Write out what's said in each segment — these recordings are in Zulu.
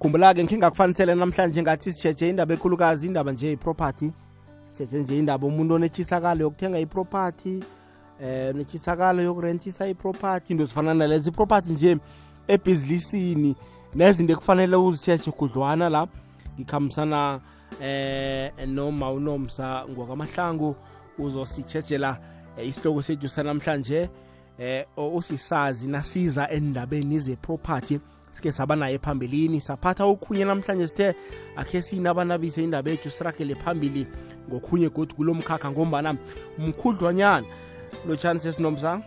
khumbula-ke ngikhe ngakufanisele namhlanje ngathi sisheje indaba ekhulukazi indaba nje i-property sisheje nje indaba umuntu onetshisakalo yokuthenga i-property eh nechisakalo yokurentisa i-property into zifana nalezo. I-property nje ebhizilisini nezinto ekufanele uzitshetshe khudlwana la. Ngikhambisana eh noma unomsa ngokwamahlangu uzositshejela eh, isihloko sethu sanamhlanje eh usisazi nasiza endabeni ze-property. Sike saba naye phambilini saphatha okhunye namhlanje sithe akhe sinabanabise indaba yethu sirakele phambili ngokhunye godi kulo mkhakha ngombana mkhudlwanyana. Lotshani sesinomsa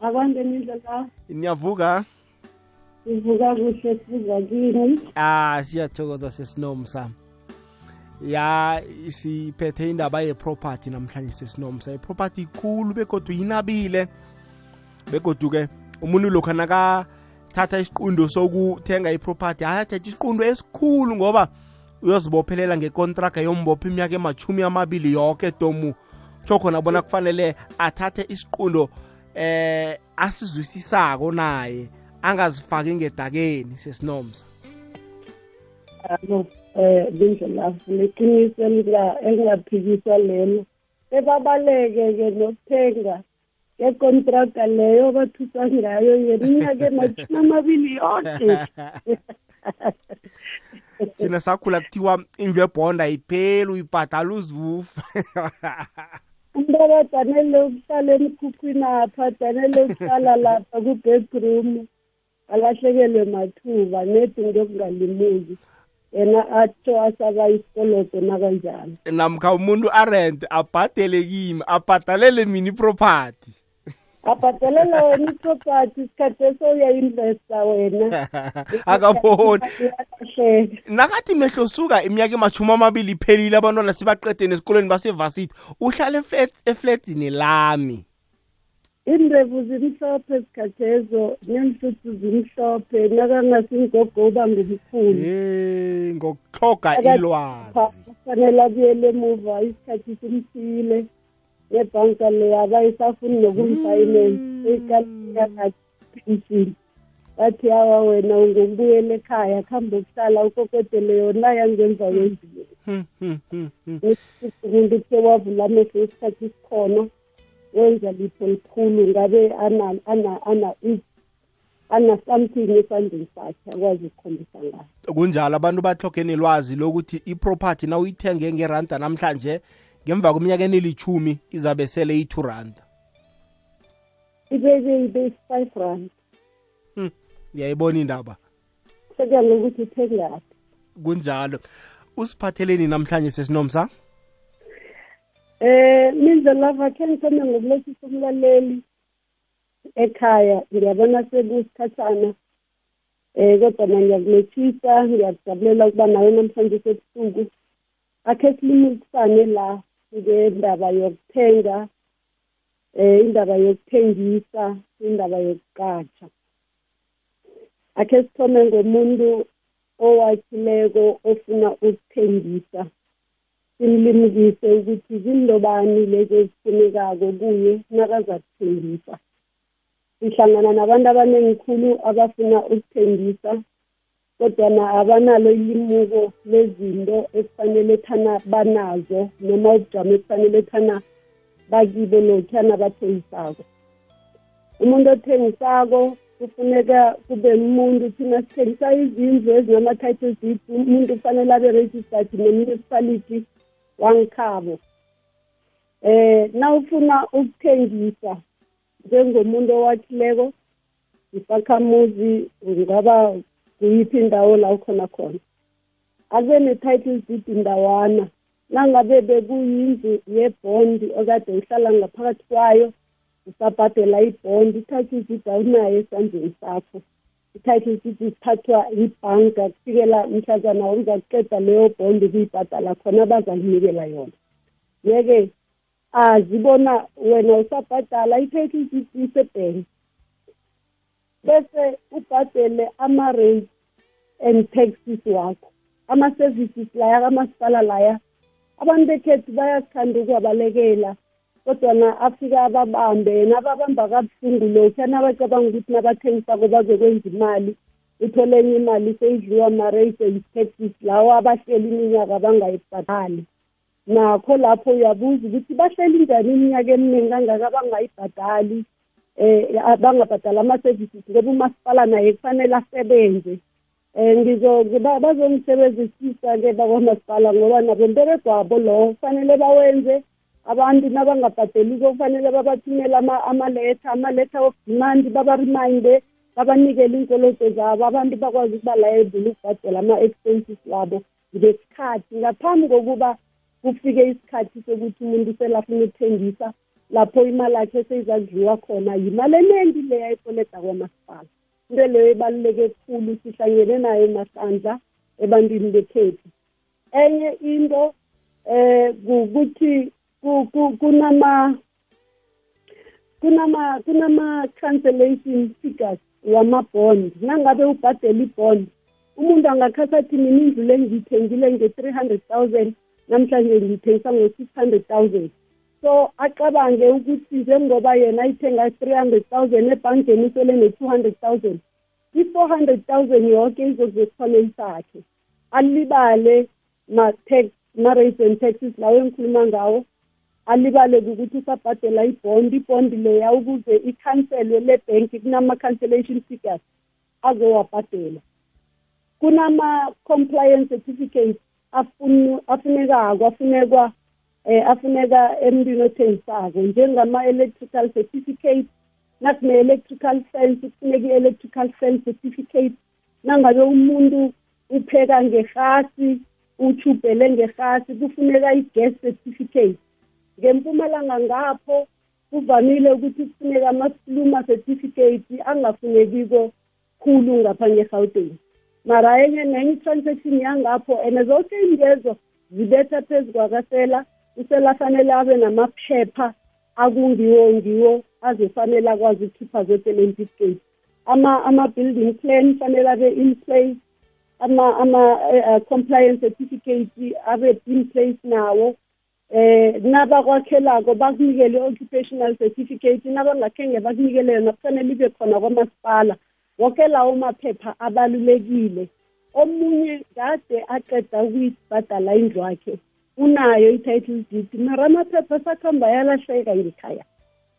abantu nindlela niyavuka? Sivuka kuhle sivuka kini. Ah siyathokoza sesinomsa. Ya siphethe indaba ye-property namhlanje sesinomsa. I-property ikhulu begodu yinabile begodu-ke umuntu lokhu nakathatha isiqundo sokuthenga iproperty. Ayathetha isiqundo esikhulu ngoba uyozibophelela ngekontraga yombopha iminyaka emachumi amabili yoke tomu. Kutho khona bona kufanele athathe isiqundo eh asizwisisako naye angazifaki ngedakeni sesinomsa. Alo eh bindlela leqiniso engaphikiswa lelo ebabaleke-ke nokuthenga. Ngekontraga leyo bathusa ngayo yena iminyaka emashumi amabili yonke thina sakhula kuthiwa indlu ebhonda ayipheli uyibhadala uzivufa umuntu abadanele ukuhlala emkhukhwini apha adanele ukuhlala lapha ku-bedroom alahlekelwe mathuba nedi ngokungalimuki yena atsho asaba isikoloto nakanjalo namkha umuntu arent abhadele kimi abhadalele mina iproperty abhadalela wena iproperty isikhathi esouyayinvesta wena. Akaboni. Nakathi mehlo suka iminyaka emashumi amabili iphelile abantwana sibaqedeni esikolweni basevasithi uhlala eflat- eflatini lami. Iindevu zimhlophe zikhathezo neenhluthu zimhlophe nakangasingogo uba ngumkhulu. Ngokuhloga ilwazi. kufanele abuyele emuva isikhathi simthile. Nebhanka le abayisafuni nokumfinance eyikalipenshini bathi awa wena ungokubuyela ekhaya kuhambe ukuhlala ukokotele yona yangemva kwendlini Hmm, hmm, hmm, hmm. umuntu kuthe wavula amehlo isikhathi sikhona wenza litho likhulu ngabe ana ana ana i- ana something esandleni sakhe akwazi ukukhombisa ngayo. Kunjalo abantu bahloge nelwazi lokuthi iproperty na uyithenge ngeranda namhlanje ngemva kweminyaka enelichumi izabe sele iyi-two randa. Ibeke ibe five rand uyayibona indaba? Sekuya ngokuthi uthengaphi kunjalo. Usiphatheleni namhlanje sesinomsa? Eh mindlela vakhe ngithome ngokulethisa umlaleli ekhaya. Ngiyabona sekusikhathana eh kodwa na ngiyakulethisa ngiyakujabulela ukuba nawe namhlanje sebusuku akhe silimukisane la. Ngendaba yokuthenga eh indaba yokuthengisa indaba yokuqatsha akhe sithome ngomuntu owakhileko ofuna ukuthengisa simlimukise ukuthi zindobani lezi ezifunekako kuye nakazakuthengisa. Sihlangana nabantu abaningi khulu abafuna ukuthengisa. Kodwana abanalo ilimuko lezinto ekufanele thana banazo noma ubujamo ekufanele thana bakibo lokhana bathengisako umuntu othengisako kufuneka kube umuntu thina sithengisa izindlu ezinama-title deed umuntu kufanele abe registered ne-municipality wangikhabo eh nawufuna ukuthengisa njengomuntu owakhileko isakhamuzi kungaba kuyiphi indawo la ukhona khona. Akube ne-title deed indawana nangabe bekuyindlu yebhondi okade uhlala ngaphakathi kwayo usabhadela ibhondi i-title deed awunayo esandleni sakho. I-title deed isiphathwa ibhanka kufikela mhlazana uzakuqeda leyo bhondi ukuyibhadala khona bazakunikela yona. Yeke azibona wena usabhadala i-title deed isebhenki bese ubhadele ama-rates and taxes wakho ama-services laya kamasipala laya abantu bekhethu bayakuthanda ukuwabalekela kodwana afika ababambe yena ababamba kabuhlungu lokhuyana abacabanga ukuthi nabathengisako bazokwenza imali uthole enye imali seyidliwa ama-rate taxes lawo abahleli iminyaka bangayibhadali. Nakho lapho uyabuza ukuthi bahleli njani iminyaka eminingi kangaka bangayibhadali um bangabhadali ama-services ngoba umasipala naye kufanele asebenze. Um bazongisebenzisisa-ke bakwamasipala ngoba nabo mberego wabo lowo kufanele bawenze. Abantu nabangabhadeliko kufanele babathumele amaletha amaletha of demand babariminde babanikele iinkoloto zabo. Abantu bakwazi ukuba layebile ukubhadela ama-expenses wabo ngesikhathi. Ngaphambi kokuba kufike isikhathi sokuthi umuntu selafuna ukuthengisa lapho imali yakhe seyizadliwa khona yimali eningi leyo ayikoleda kwamasipala. Into leyo ibaluleke kukhulu sihlangene nayo emahlandla ebantwini bekhethu. Enye into eh ukuthi kunama kunama kunama cancellation figures wama-bond nangabe ubhadela i-bond umuntu angakhasa athi mina indlu le ngiyithengile nge-three hundred thousand namhlanje ngiyithengisa ngo-six hundred thousand. So acabange ukuthi njengoba yena ayithenga three hundred thousand ebhankeni usele ne-two hundred thousand i-four hundred thousand yonke izokuzesikhwameni sakhe alibale ma-tax ma-rates and taxes lawo engikhuluma ngawo alibale ukuthi usabhadela ibond ibond leya ukuze ikhanselwe lebhenki kunama-cancellation figures azowabhadela. Kunama-compliance certificates afunekako afunekwa eh afuneka emntwini othengisako njengama-electrical certificate nakune-electrical fence kufuneka i-electrical fence certificate. Nangabe umuntu upheka ngehasi uchubhele ngehasi kufuneka i-gas certificate. Ngempumalanga ngapho kuvamile ukuthi kufuneka ama-sluma certificate angafunekiko khulu ngapha nge-gauteng. Mara enye nenye i-transaction yangapho and zonke ingezo zibetha phezu kwakasela usela fanele abe namaphepha akungiwo ngiwo azofanele akwazi ukukhipha zotelentificate ama-building plan fanele abe in place ama-compliance certificate abe in place nawo. Eh nabakwakhelako bakunikele occupational certificate nabangakhenge bakunikele yona kufanele ibe khona kwamasipala. Wonke lawo maphepha abalulekile. Omunye kade aqeda ukuyibhadala indlu wakhe unayo i-title deed. Mara amaphepha asakhamba yalahleka ngekhaya.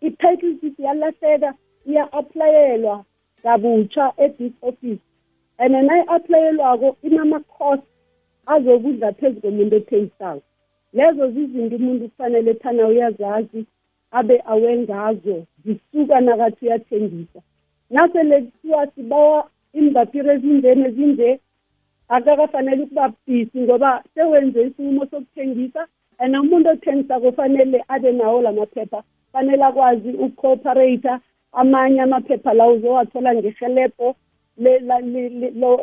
I-title deed yalahleka iya-aplayelwa kabutsha e-dis office. And nayi-aplayelwako inama-cost azokudla phezu komuntu ethengisako lezo zizinto umuntu kufanele thana uyazazi abe awengazo zisuka nakathi uyathengisa. Nasele kuthiwa sibawa imbapiro ezinjeni ezinje akakafanele ukuba bhisi ngoba sewenze isinqumo sokuthengisa and umuntu othengisa kufanele abe nawo la maphepha. Fanele akwazi ukucooperata amanye amaphepha la uzowathola ngehelebho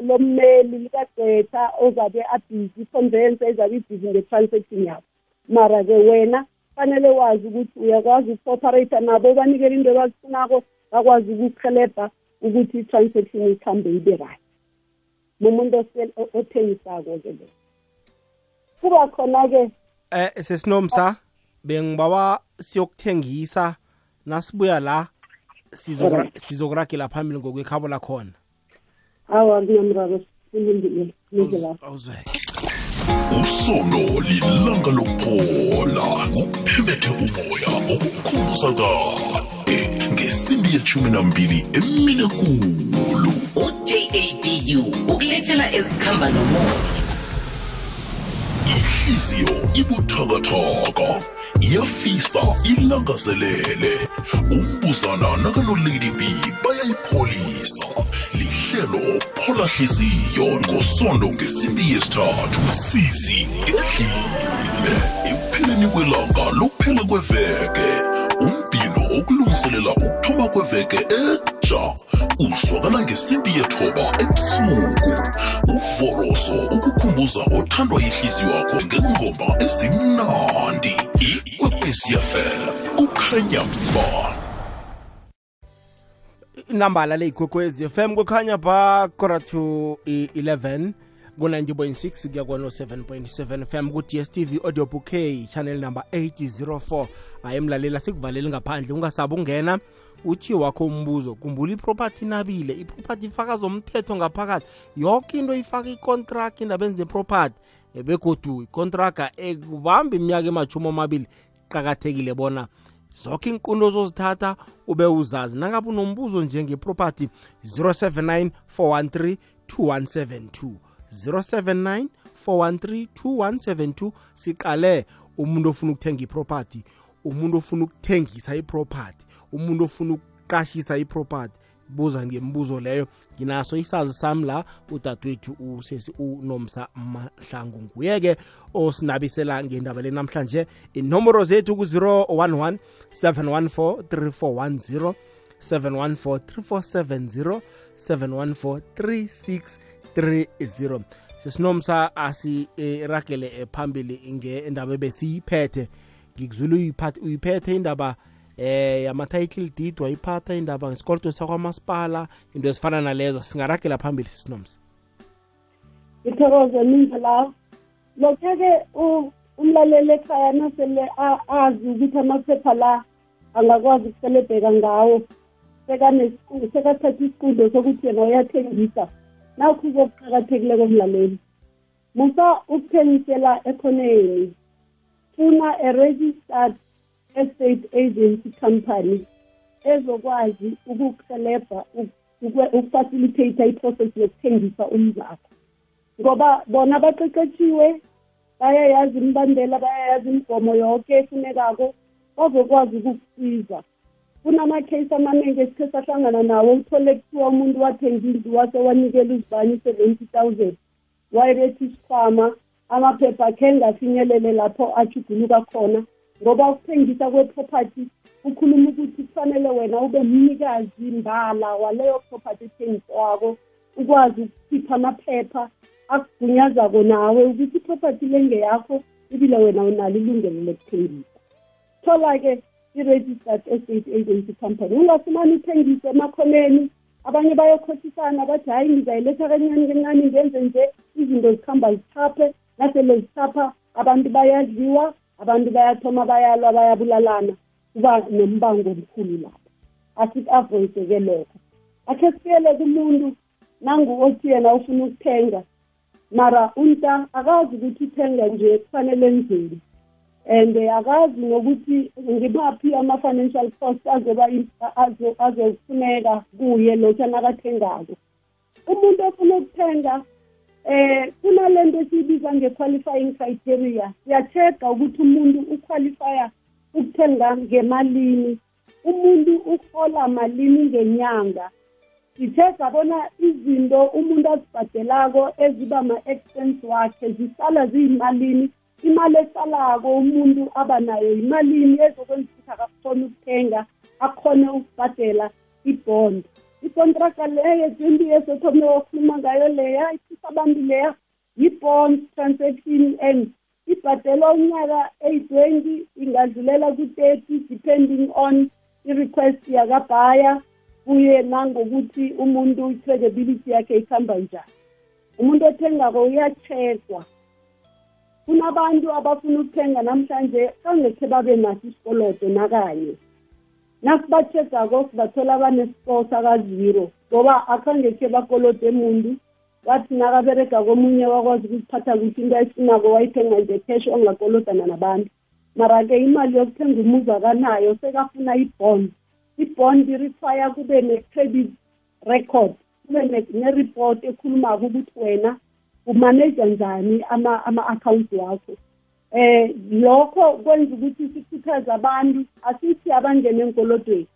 lommeli likagqwetha ozabe abhizi iconvense ezabe ibhizi nge-transaction yakho mara-ke wena fanele wazi ukuthi uyakwazi ukucooperata nabo banikele into abazifunako bakwazi ukukuhelebha ukuthi i-transaction ikhambe ibe right. Mumuntu othengisako-ke lo kuba khona-ke eh sesinomsa bengibawa siyokuthengisa nasibuya la sizokuragela phambili ngokwekhabo lakhona. Awa kunamraro silindile nizela awuzweke usono lilanga lokuphola kuphemethe umoya okukhumbuza kade ngesimbi yeshumi nambili emine kulu ujabu ukulethela ezikhamba nomoya. Ihliziyo ibuthakathaka iyafisa ilangazelele. Umbuzana nakanolady b bayayipholisa. Lihlelo phola hliziyo ngosondo ngesimbi yesithathu. Sisi ngedlile ekupheleni kwelanga lokuphela kweveke umbhino ukuthoba kweveke etsha uzwakala ngesimbi yethoba ebusuku. Uvoroso ukukhumbuza othandwa yihliziyo yakho ngengoma ezimnandi. Ikwekwesiafel kukhanya ba. Inambala le ikwekwezi fm kukhanya ba kora to i-11 ku-90.6 kuya ku-7.7 fm ku-dstv audio bouquet channel number 804 hayi mlalela sikuvaleli ngaphandle ungasabi ungena uthi wakho umbuzo kumbula iproperty nabile iproperty ifaka zomthetho ngaphakathi. Yonke into ifaka icontract indabeni zeproperty begodu icontraga ekubamba iminyaka emajumi amabili qakathekile bona zonke inqundo zozithatha ube uzazi. Nangabe unombuzo njengeproperty 079 413 2172 079 413 2172 siqale umuntu ofuna ukuthenga iproperty umuntu ofuna ukuthengisa iproperty umuntu ofuna ukuqashisa iproperty. Buza ngemibuzo leyo. Nginaso isazi sami la udadewethu usesi unomsa mahlangu nguye-ke osinabisela ngendaba le namhlanje. Inomboro zethu ku-011 714 3410 714 3470 714 3630 sesinomsa asiragele eh, phambili ngendaba ebesiyiphethe. Ngikuzwile uyiphethe indaba eh yama-title deed wayiphatha indaba ngesikoloto sakwamasipala into ezifana nalezo. Singaragela phambili sisinomsa. Ngithokoze ninje la lokho-ke umlaleli ekhaya nasele azi ukuthi amaphepha la angakwazi ukuselebheka ngawo sekathatha isiqundo sokuthi yena uyathengisa. Nakho kokuqakathekileko komlaleli. Musa ukuthengisela ekhoneni. Funa a-registered estate agency company ezokwazi ukukuhelebha ukufacilitate iprocess yokuthengisa umzakho. Ngoba bona baqeqetshiwe bayayazi imbandela bayayazi imigomo yonke efunekako bazokwazi ukukusiza. Kunama-case amaningi esithe sahlangana nawo uthole kuthiwa umuntu wathenga indlu wase wanikela uzibani i-seventy thousand. Wayebethi isikhwama amaphepha akhe ngafinyelele lapho ajuguluka khona ngoba ukuthengisa kwe-property ukhuluma ukuthi kufanele wena ube mnikazi mbala waleyo property ethengiswako ukwazi ukukhipha amaphepha akugunyazako nawe ukuthi iproperty lengeyakho ibile wena unalo ilungelo lokuthengisa. Thola-ke i-registered estate agency company. Ungafumani uthengise emakhoneni. Abanye bayokhohlisana bathi hhayi ngizayiletha kancane kancane ngenze nje izinto zikhamba zithaphe nasele zithapha abantu bayadliwa abantu bayathoma bayalwa bayabulalana. Kuba nombango omkhulu lapho. Asiku-avoyide-ke lokho. Akhe sifiyele kumuntu nangu othi yena ufuna ukuthenga mara unta akazi ukuthi uthenga nje kufanele enzeni and akazi nokuthi ngibaphi ama-financial cost azoba azofuneka kuye lokhu nakathengako. Umuntu ofuna ukuthenga eh kunalento esiyibiza nge-qualifying criteria siya-check-a ukuthi umuntu uqualifya ukuthenga ngemalini. Umuntu uhola malini ngenyanga. Si-check-a bona izinto umuntu azibhadelako eziba ma-expense wakhe zisala ziyimalini imali esalako umuntu aba nayo yimalini ezokwenza ukuthi akakhona ukuthenga akhone ukubhadela ibond. Ikontraka leyo twenty years othome wakhuluma ngayo leya iphisa abantu leya yi-bond transaction and ibhadelwa unyaka eyi-twenty ingadlulela ku-thirty depending on i-request yakabhaya kuye nangokuthi umuntu i-credibility yakhe ikhamba njani. Umuntu othengako uyacheckwa kunabantu abafuna ukuthenga namhlanje kangekhe babe naso isikoloto nakanye. Nasibachegako sibathola banescore sakaziro ngoba akhangekhe bakolode muntu wathi nakaberega komunye wakwazi ukuziphatha kuhle into ayifunako wayithenga nje cash ongakolodana nabantu. Mara-ke imali yokuthenga umuzi akanayo sekafuna ibond. Ibond require kube ne-credit record kube ne-report ekhulumako ukuthi wena umaneja njani ama-akhawunti wakho. Eh lokho kwenza ukuthi sikhuthaze abantu asithi abangene enkolodweni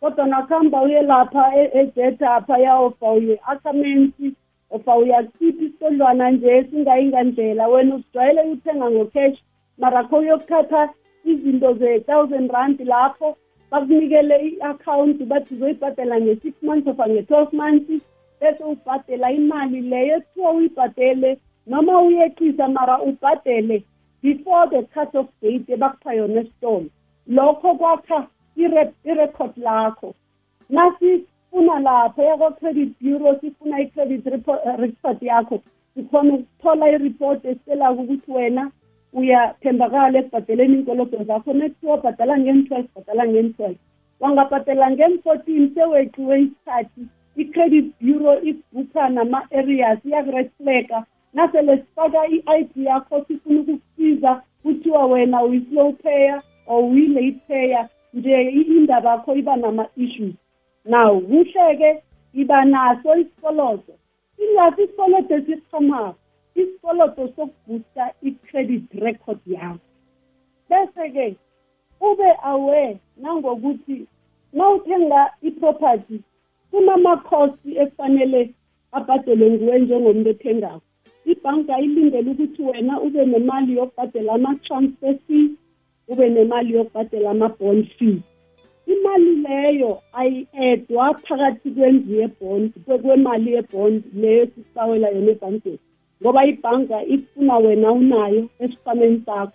kodwa nakuhamba uye lapha ejeta apha yaofa uye akhamensi ofa uyakhipha isikodlwana nje singayingandlela wena usijwayele uthenga ngocash mara kho uyokuthatha izinto ze-thousand rand lapho bakunikele i-akhawunti bathi uzoyibhadela nge-six months ofa nge-twelve months. Bese ubhadela imali leyo ekuthiwa uyibhadele noma uyeqisa mara ubhadele before the cut off date ebakupha yona esitolo. Lokho kwakha irecord lakho. Nasifuna lapho yako-credit bureau sifuna i-credit report yakho sikhona ukuthola iripoti esitelako ukuthi wena uyathembakala ekubhadeleni iinkolodo zakho. Nekuthiwa bhadala ngeni-twelve bhadala ngeni-twelve wangabhadela ngeni-fourteen seweqiwe isikhathi. I-credit bureau ibhukha nama-areas iyakurefleka nasele sifaka i-i d yakho sifuna ukukusiza kuthiwa wena uyi-slow payer or uyi-late payer nje indaba yakho iba nama-issues. Now kuhle-ke iba naso isikoloto ingasi isikoloto esiqhamako isikoloto sokubhusta i-credit record yakho. Bese-ke ube aware nangokuthi nawuthenga i-property kunama-cost ekufanele abhadelwe nguwe njengomuntu othengako ibhanka ilindele ukuthi wena ube nemali yokubhadela ama-transfer fee ube nemali yokubhadela ama-bond fee. Imali leyo ayi-edwa phakathi kwendlu yebond kwemali yebond leyo sisibawela yona ebhankeni ngoba ibhanka ifuna wena unayo esikhwameni sakho.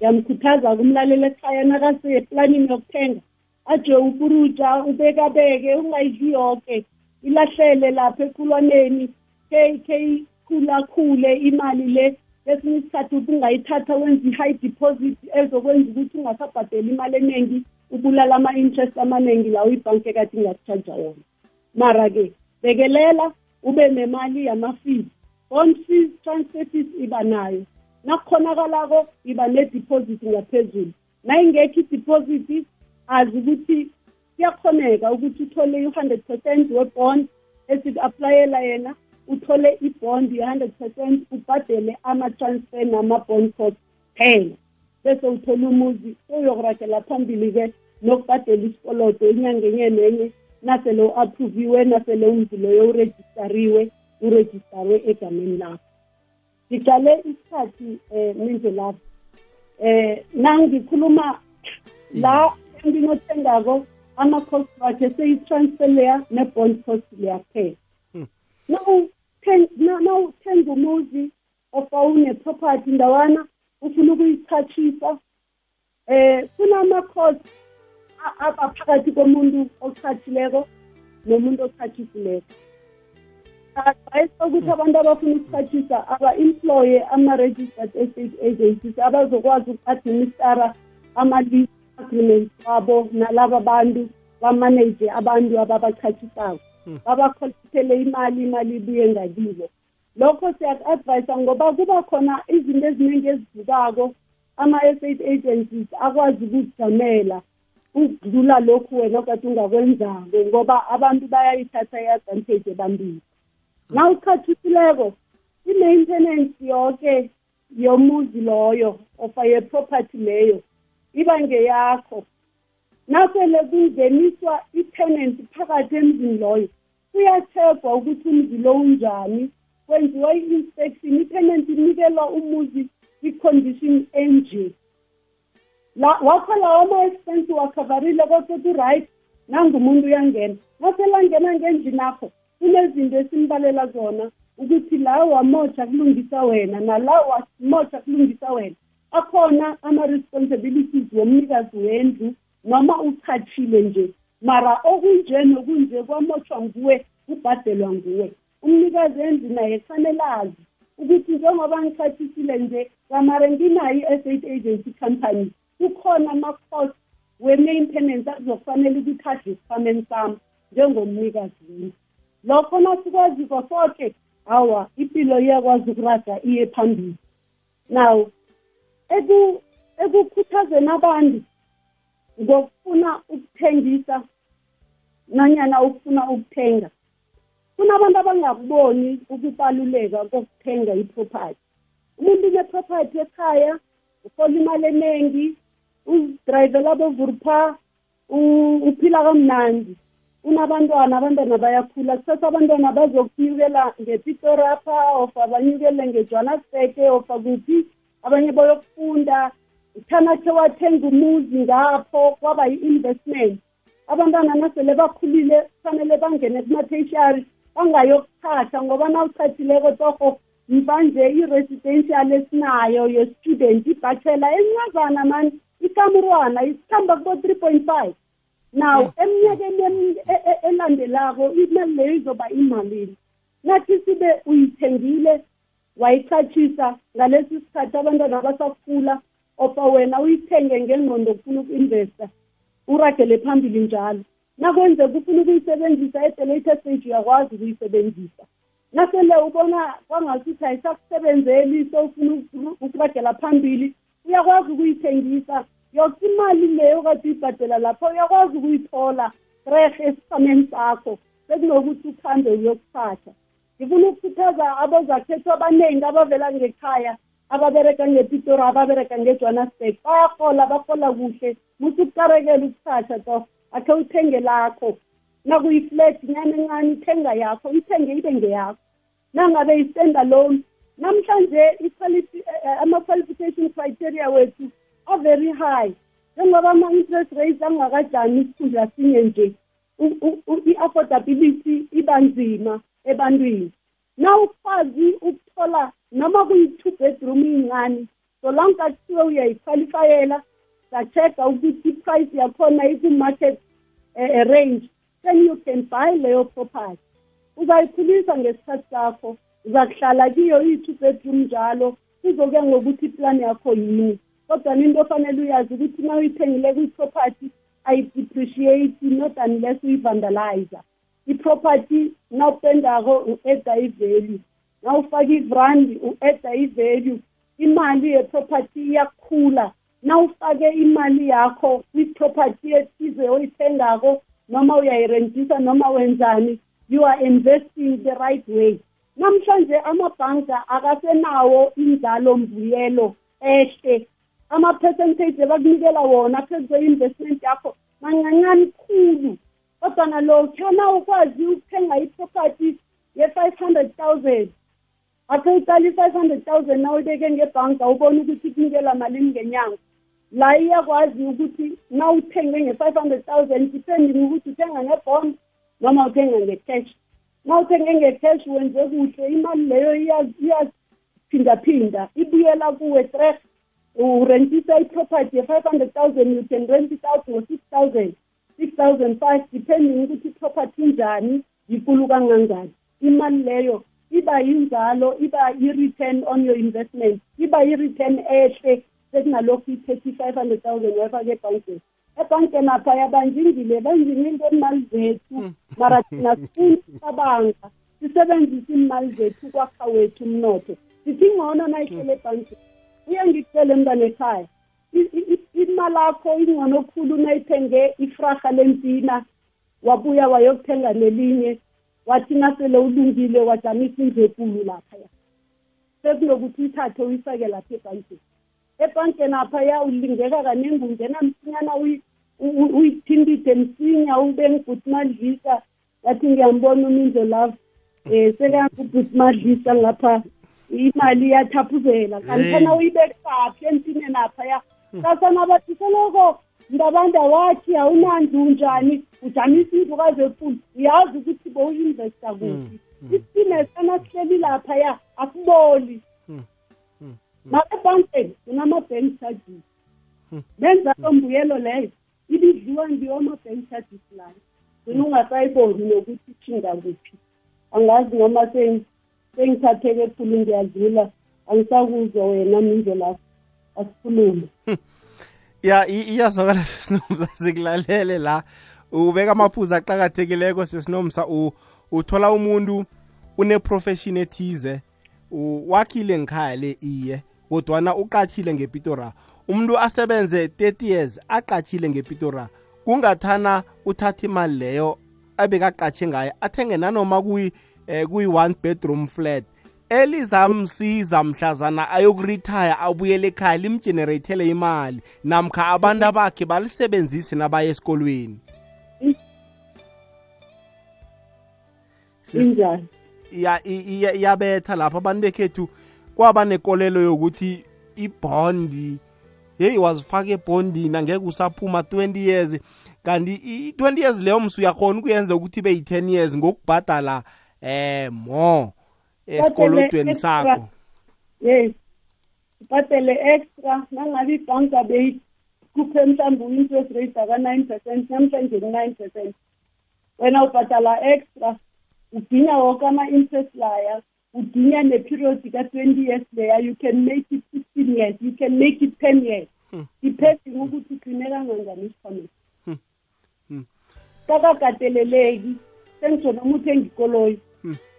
Yamkhuthaza kumlalela ekhaya nakaseplanini yokuthenga. Aje upuruja ubekabeke ungayidli yoke. Ilahlele lapha ekhulwaneni khulakhule imali le. Kwesinye isikhathi ubungayithatha wenza i-high deposit ezokwenza ukuthi ungasabhadeli imali eningi ubulala ama-interest amaningi lawo ibhanki ekade ingakutshaja wona. Mara-ke bekelela ube nemali yama-fees. Bond fees transfer fees iba nayo. Nakukhonakalako iba ne-deposit ngaphezulu. Nayingekho i-deposit azi ukuthi kuyakhoneka ukuthi uthole i-hundred percent we-bond esiku-aplayela yena uthole ibond ye-hundred percent ubhadele ama-transfer nama-bond cost phela bese uthole umuzi uyokuragela phambili-ke nokubhadela isikoloto inyanga enye nenye nasele u-approviwe nasele umzi loyo urejistariwe urejistarwe egameni lakho. Ngijale isikhathi um minje lapho um nangikhuluma la enginothengako ama-cost wakhe seyi-transfer leya ne-bond cost leya phela nawuthenga umuzi ofa une-property ndawana ufuna ukuyichachisa eh kunama-cost aphakathi komuntu ochathileko nomuntu ochathisileyo advice ukuthi abantu abafuna ukuchathisa aba-employe ama-registered estate agencies abazokwazi uku-administara ama-lease agreements wabo nalaba bantu bamanage abantu ababachathisako. Babakholisele imali imali ibuye ngakibo. Lokho siyaku-advyisa ngoba kuba khona izinto eziningi ezivukako ama-estate agencies akwazi ukujamela ukudlula lokhu wena okade ungakwenzako ngoba abantu bayayithatha i-advantage ebantwini. Na uchachisileko i-maintenance yonke yomuzi loyo ofa ye-property leyo iba ngeyakho. Nasele kungeniswa i-tenant phakathi emzini loyo kuyathegwa ukuthi umzi lo unjani. Kwenziwa i-inspection i-tenant inikelwa umuzi i-condition enje. Wakho lawo ama-expense wakhavarile kodwa right nangumuntu uyangena. Naselangena ngendlini akho kunezinto esimbalela zona ukuthi la wamotsha kulungisa wena nala wamotsha kulungisa wena. Akhona ama-responsibilities womnikazi wendlu noma uchachile nje mara okunje nokunje kwamotshwa nguwe kubhadelwa nguwe. Umnikazi endlu naye kufanele azi ukuthi njengoba ngichathisile nje kamare nginayo i-estate agency company kukhona ama-cost we-maintenance akuzokufanele ukuthi adle esifameni sami njengomnikazi wendlu. Lokho nasikwaziko soke hawa impilo iyakwazi ukuraga iye phambili. Now ekukhuthazeni abantu ngokufuna ukuthengisa nanyana ukufuna ukuthenga. Kunabantu abangakuboni ukubaluleka kokuthenga iproperty. Umuntu une-property ekhaya ufola imali eningi uzidrayivela bovurpa uphila kamnandi. Unabantwana abantwana bayakhula. Kusasa abantwana bazokunyukela ngepitorapha of abanyukele ngejohannesburg of kuphi abanye bayokufunda uthanakhe wathenga umuzi ngapho kwaba yi-investment. Abantwana nasele bakhulile kufanele bangene kuma-tertiary bangayokuchatha ngoba nawuchathileko torho mvanje i-residential esinayo ye-student ibachelor encazana mani ikamurwana isikhamba kubo-three point five. Now eminyakeni e, e, elandelako imali leyo izoba imalini nathi sibe uyithengile wayichatshisa ngalesi sikhathi abantwana basakhula ofa wena uyithenge ngengqondo kufuna uku-investa uragele phambili njalo. Nakwenzeka ufuna ukuyisebenzisa at the later stage uyakwazi ukuyisebenzisa. Nasele ubona kwangasuthi ayisakusebenzeli sowufuna ukuragela phambili uyakwazi ukuyithengisa. Yoke imali leyo kade uyibhadela lapho uyakwazi ukuyithola rehe esisameni sakho sekunokuthi ukhambe uyokuthatha ngifuna ukukhuthaza abozakhethwa abaningi abavela ngekhaya ababereka ngepitori ababereka ngejohannesburg bayahola bahola kuhle. Muthi ukukarekela ukuthatha to akhe uthenge lakho. Nakuyi-flat nyana encane ithenga yakho ithenge ibe ngeyakho. Nangabe i-stand alone namhlanje ama-qualification criteria wethu are very high. Njengoba ama-interest rates angakajami isikhundla sinye nje i-affordability iba nzima. Ebantwini. Na ukwazi ukuthola noma kuyi-two bedroom incane so long kathiwe uyayiqualifyela sa-check-a ukuthi i-price yakhona iku-market uh, range then you can buy leyo property. Uzayikhulisa ngesikhathi sakho uzakuhlala kiyo iyi-two bedroom njalo kuzokuya ngokuthi iplani yakho yini. Kodwa into ofanele uyazi ukuthi uma uyithengile kwi-property ayidepreciate not unless uyi-vandalize i-property nawupendako u-eda i-value. Nawufaka ivrandi u-eda i-value imali ye-property iyakhula. Nawufake imali yakho kwi-property ethize oyithengako noma uyayirentisa noma wenzani you are investing the right way. Namhlanje amabhanka akasenawo inzalo mbuyelo ehle. Ama-percentage abakunikela wona phezu kwe-investment yakho mancancane khulu. Kodwa nalokhana ukwazi ukuthenga iproperty ye-five hundred thousand akhe uqala i-five hundred thousand na uyibeke ngebhanka ubone ukuthi kunikela malini ngenyanga la iyakwazi ukuthi na uthenge nge-five hundred thousand depending ukuthi uthenga ngebond noma uthenga nge-cash. Na uthenge nge-cash wenze kuhle imali leyo iyaphindaphinda ibuyela kuwe tres urentisa iproperty ye-five hundred thousand you can rent it out ngo-six thousand. Six thousand five depending ukuthi iproperty injani yikulu kangangani. Imali leyo iba yinzalo iba i-return on your investment iba i-return ehle sekunalokhu i-thirty-five hundred thousand wayifake ebhankeni ebhankeni apha yabanjingile benjini into imali zethu? Mara thina sifuna ukucabanga sisebenzise imali zethu ukwakha wethu umnotho. Sithi ngcono nayihlele ebhankeni uye ngikucele mntwana ekhaya imali akho ingcono khulu unayithenge ifraha lempina wabuya wayokuthenga nelinye wathi nasele ulungile wajamisa indlepulu laphaya. Sekunokuthi uyithathe uyifake lapha ebhankeni ebhankeni aphaya ulingeka kaningi ungena msinyana uyithindide msinya ube ngibhuti madlisa yathi ngiyambona uminzo love um sekangubhuti madlisa ngapha imali iyathaphuzela. Kanti khona uyibekaphi empineni aphaya kasana bathi seloko ndabanda wathi awunandu njani? Ujamisa indlukazi enkulu uyazi ukuthi bowuinvesta kuphi? Isipine sana sihleli laphaya asiboli mara ebhankeni kunama-bank charges. Benza lo mbuyelo leyo. Ibidliwa ndiwo ama-bank charges layo gcina ungasayiboni nokuthi ishinga kuphi. Angazi noma sengithatheke khulu ngiyadlula. Angisakuzwa wena minzo lapho asikhulume ya iyazwakala sesinomsa sikulalele la. Ubeka amaphuzu aqakathekileko sesinomsa. Uthola umuntu une-profession ethize. Wakhile ngikhaya le iye kodwana uqachile ngepitora umuntu asebenze 30 years aqachile ngepitora kungathana uthatha imali leyo abekaqatshe ngayo athenge nanoma kuyi eh, kuyi-one bedroom flat. Elizamsiza mhlazana ayokurithaya abuyele ekhaya limgenerethele imali namkha abantu abakhe balisebenzise nabaya esikolweni. Injani? iyabetha lapho abantu bekhethu kwaba nekolelo yokuthi ibhondi heyi wazifaka ebhondini angeke usaphuma 20 years kanti i-20 years leyo msi uyakhona ukuyenza ukuthi ibe yi-10 years ngokubhadala eh more. Esikolodweni sakho. Yes ubhadele extra. Nangabe ibhanka beyikhuphe mhlawumbe u-interest rate aka-nine percent namhlanje ku-nine percent. Wena ubhadala extra uginya woke ama-interest laya udinga neperiod ka-twenty years leya. You can make it fifteen years you can make it ten years. Depending ukuthi ugcine kangangani isikhwameni Hmm. kakakateleleki sengitsho noma uthenga ikoloyi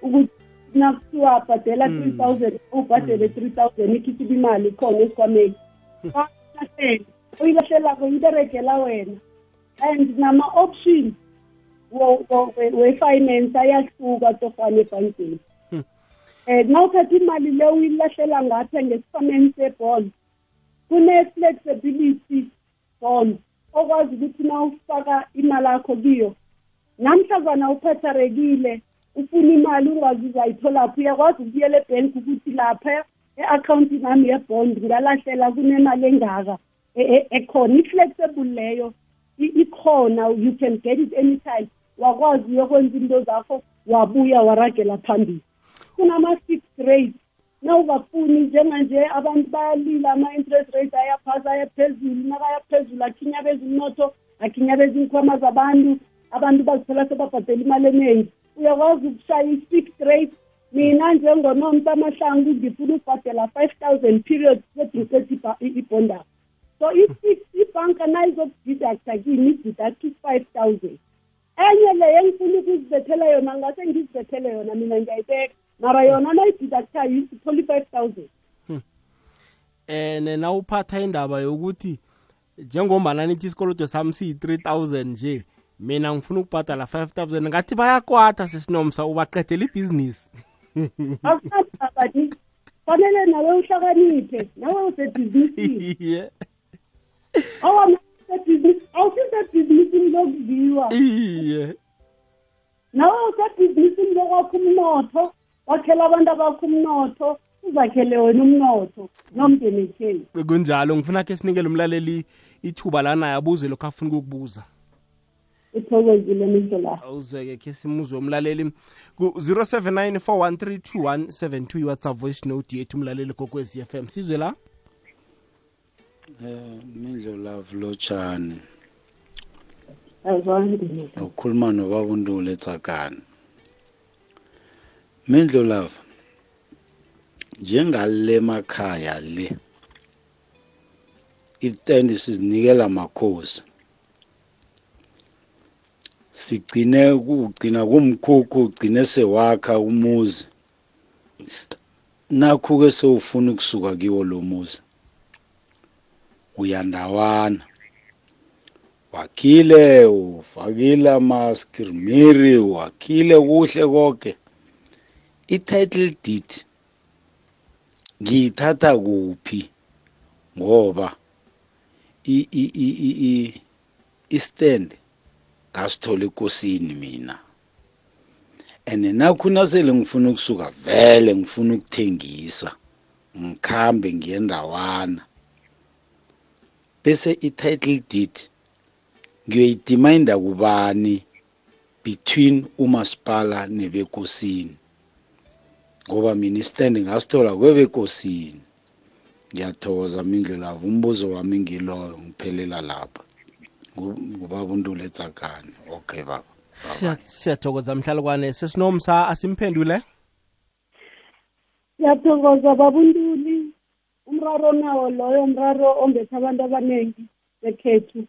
ukuthi nakuthiwa bhadela three thousand ubhadele three thousand ikhisiba imali khona esikhwameni kahlahlele oyilahlelako iberegela wena. And nama-options we-finance ayahluka tofana ebhankeni um nawuthatha imali le uyilahlela ngapha ngesikhwameni sebond kune-flexibility bond okwazi ukuthi na ufaka imali yakho kiyo namhlazana uphatharekile ufuna imali ungazi uzayitholaphi uyakwazi ukubuyela ebhenki ukuthi lapha e-akhawuntini nami yebond ngalahlela kunemali engaka e- e- ekhona. I-flexible leyo i- ikhona you can get it anytime. Wakwazi uyokwenza into zakho wabuya waragela phambili. Kunama-fixed rate. Nawungafuni njenganje abantu bayalila ama-interest rates ayaphasi ayaphezulu. Nakayaphezulu akhinyabeza umnotho akhinyabeza iinkhwama zabantu. Abantu bazithola sebabhadela imali eningi uyakwazi ukushaya i-fixed rate. Mina njengonomsa amahlangu ngifuna ukubhadela five thousand period sedusethi ibhondako so ibhanka nayizokudidaktha kimi ididaktha i-five thousand. Enye le engifuna ukuzibethela yona ngase ngizibethele yona mina ngiyayibeka mara yona nayididakthayo ithola i-five thousand. And nawuphatha indaba yokuthi njengombana nithi isikoloto sami siyi-three thousand nje mina ngifuna ukubhadala five thousand. Ngathi bayakwata sesinomsa ubaqedela ibhizinisi. Akunabani fanele nawe uhlakaniphe nawe usebhizinisini. Iye awona usebhizinisi awusisebhizinisini lokudliwa iye. Nawe usebhizinisini lokwakha umnotho wakhela abantu abakho umnotho uzakhele wena umnotho nomndeni ekheni kunjalo ngifuna ke sinikele umlaleli ithuba lanaye abuze lokho afuna ukukubuza. Ithokozile mindlela awuzweke khe simuzwe umlaleli ku-079 4132172 iwhatsapp voice note yethu umlaleli kokwezi FM sizwe la? Eh mindlo love lotshani azwandile ukhuluma nobaba uNdule Tsakani Mindlo love njengale emakhaya le itendi sizinikela makhosi sigcine kugcina kumkhukhu ugcine sewakha umuzi. Nakho ke sewufuna ukusuka kiwo lo muzi uyandawana. Wakhile ufakile amaskrimiri wakhile kuhle konke i-title deed ngiyithatha kuphi? Ngoba istand ngasithola ekosini mina. And nakho nasele ngifuna ukusuka vele ngifuna ukuthengisa ngikhambe ngiyendawana bese i-title deed ngiyoyidimayinda kubani between umasipala nebekosini? Ngoba mina istand ngasithola kwebekosini. Ngiyathokoza mindlelavo umbuzo wami ngiloyo ngiphelela lapha. Ngubaba untule tsakane okay baba. Bye-bye. Siya- siyathokoza mhlalukwane sesinomsa asimphendule? Siyathokoza babuntuli umraro nawo loyo mraro ombethe abantu abaningi bekhethu.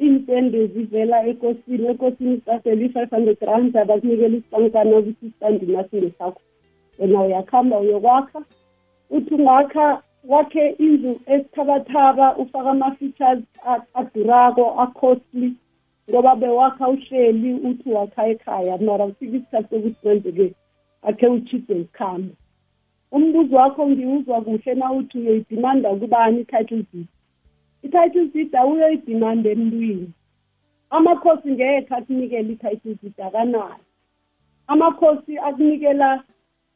Iintende zivela ekosini ekosini sicasela i-five hundred rand abakunikela isipankana ukuthi isitandi nasingesakho wena uyakuhamba uyokwakha. Uthi ungakha wakhe indlu esithabathaba ufake ama-features a- adurako a-costly ngoba bewakha uhleli uthi wakha ekhaya. Mara kufika isikhathi sokuthi kwenzeke akhe uchide ukuhamba umbuzo wakho ngiwuzwa kuhle na uthi uyoyidimanda kubani i-title deed? I-title deed awuyoyidimanda emntwini. Amakhosi ngekhe akunikela i-title deed akanayo amakhosi akunikela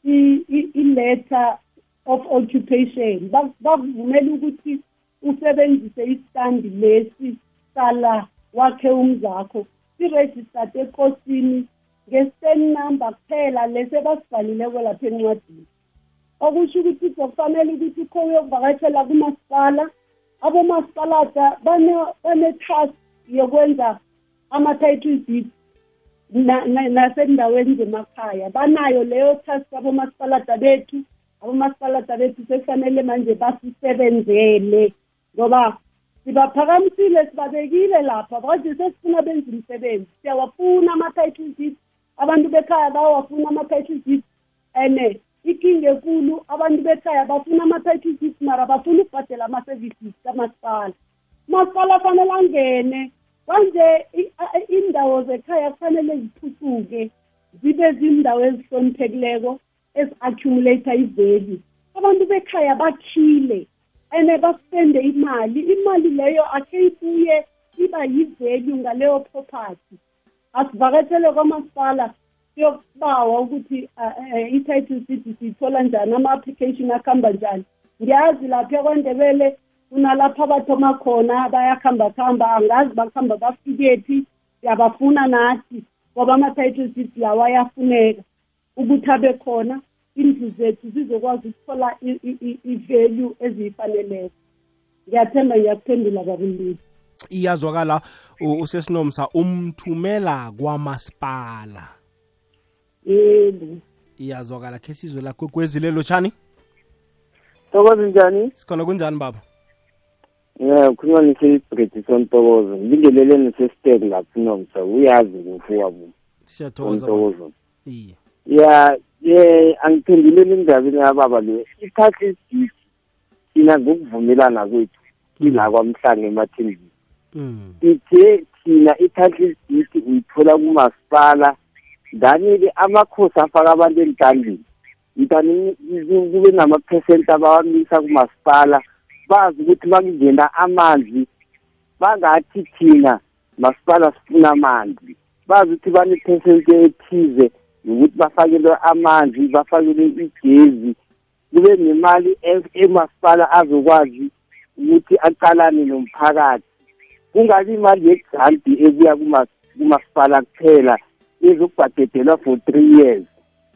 i- i- i-letter of occupation. Ba- bakuvumela ukuthi usebenzise isitandi lesi sala wakhe umzakho siregistered ekosini nge-stand number kuphela lesi ebasibhalileko lapha encwadini. Okusho ukuthi kuzokufanele ukuthi ukho uyokuvakashela kumasipala abomasipalata bane- bane-task yokwenza ama-title deed na- na- nasendaweni zemakhaya. Banayo leyo task abomasipalata bethu abomasipalata bethu sekufanele manje basisebenzele ngoba sibaphakamisile sibabekile lapha. Baje sesifuna benza umsebenzi. Siyawafuna ama-title deeds abantu bekhaya bawafuna ama-title deeds and ikinga enkulu abantu bekhaya bafuna ama-title deeds mara bafuna ukubhadela ama-services kamasipala. Umasipala fanele angene. Manje i- a- indawo zekhaya kufanele zithuthuke zibe zindawo ezihloniphekileko. Ezi-accumulator ivalue. Abantu bekhaya bakhile and baspende imali. Imali leyo akhe ibuye iba yivalue ngaleyo property. Asivakatshele kwamasipala siyokubawa ukuthi uh, uh, i-title city siyithola njani ama-application akuhamba njani. Ngiyazi lapha ekwandebele kunalapho abathoma khona bayakuhamba-kuhamba angazi bakuhamba bafikephi siyabafuna nathi ngoba ama-title city lawa ayafuneka. Ukuthi abe khona indlu zethu zizokwazi ukuthola i- i- i- i-value eziyifaneleko ngiyathemba ngiyakuphendula babulisi iyazwakala u- usesinomsa umthumela kwamasipala yebo iyazwakala khe sizwe la kwekwezile lotshani Thokoza njani? sikhona kunjani baba Yeah, ukhuluma nise-Bridgeson Thokoza. Ngibingelele nise-Steg lapho nomsa. Uyazi kufuwa bu. siyathokoza baba. Thokoza. iye Yeah, yeah, angiphenduleni indabeni yababa le. Isikhathi isithi thina ngokuvumelana kwethu ila kwamhlanga emathembini. Mm. Ithe thina i-title deed uyithola kumasipala ngani-ke amakhosi afaka abantu entandleni mntani kube namaphesenti abawamisa kumasipala bazi ukuthi bakungena amanzi bangathi thina masipala sifuna amanzi bazi ukuthi banephesenti ethize nokuthi bafakelwe amanzi bafakelwe igezi kube nemali e- emasipala azokwazi ukuthi aqalane nomphakathi. Kungabi imali yegranti ebuya kuma- kumasipala kuphela ezokubhadedelwa for three years.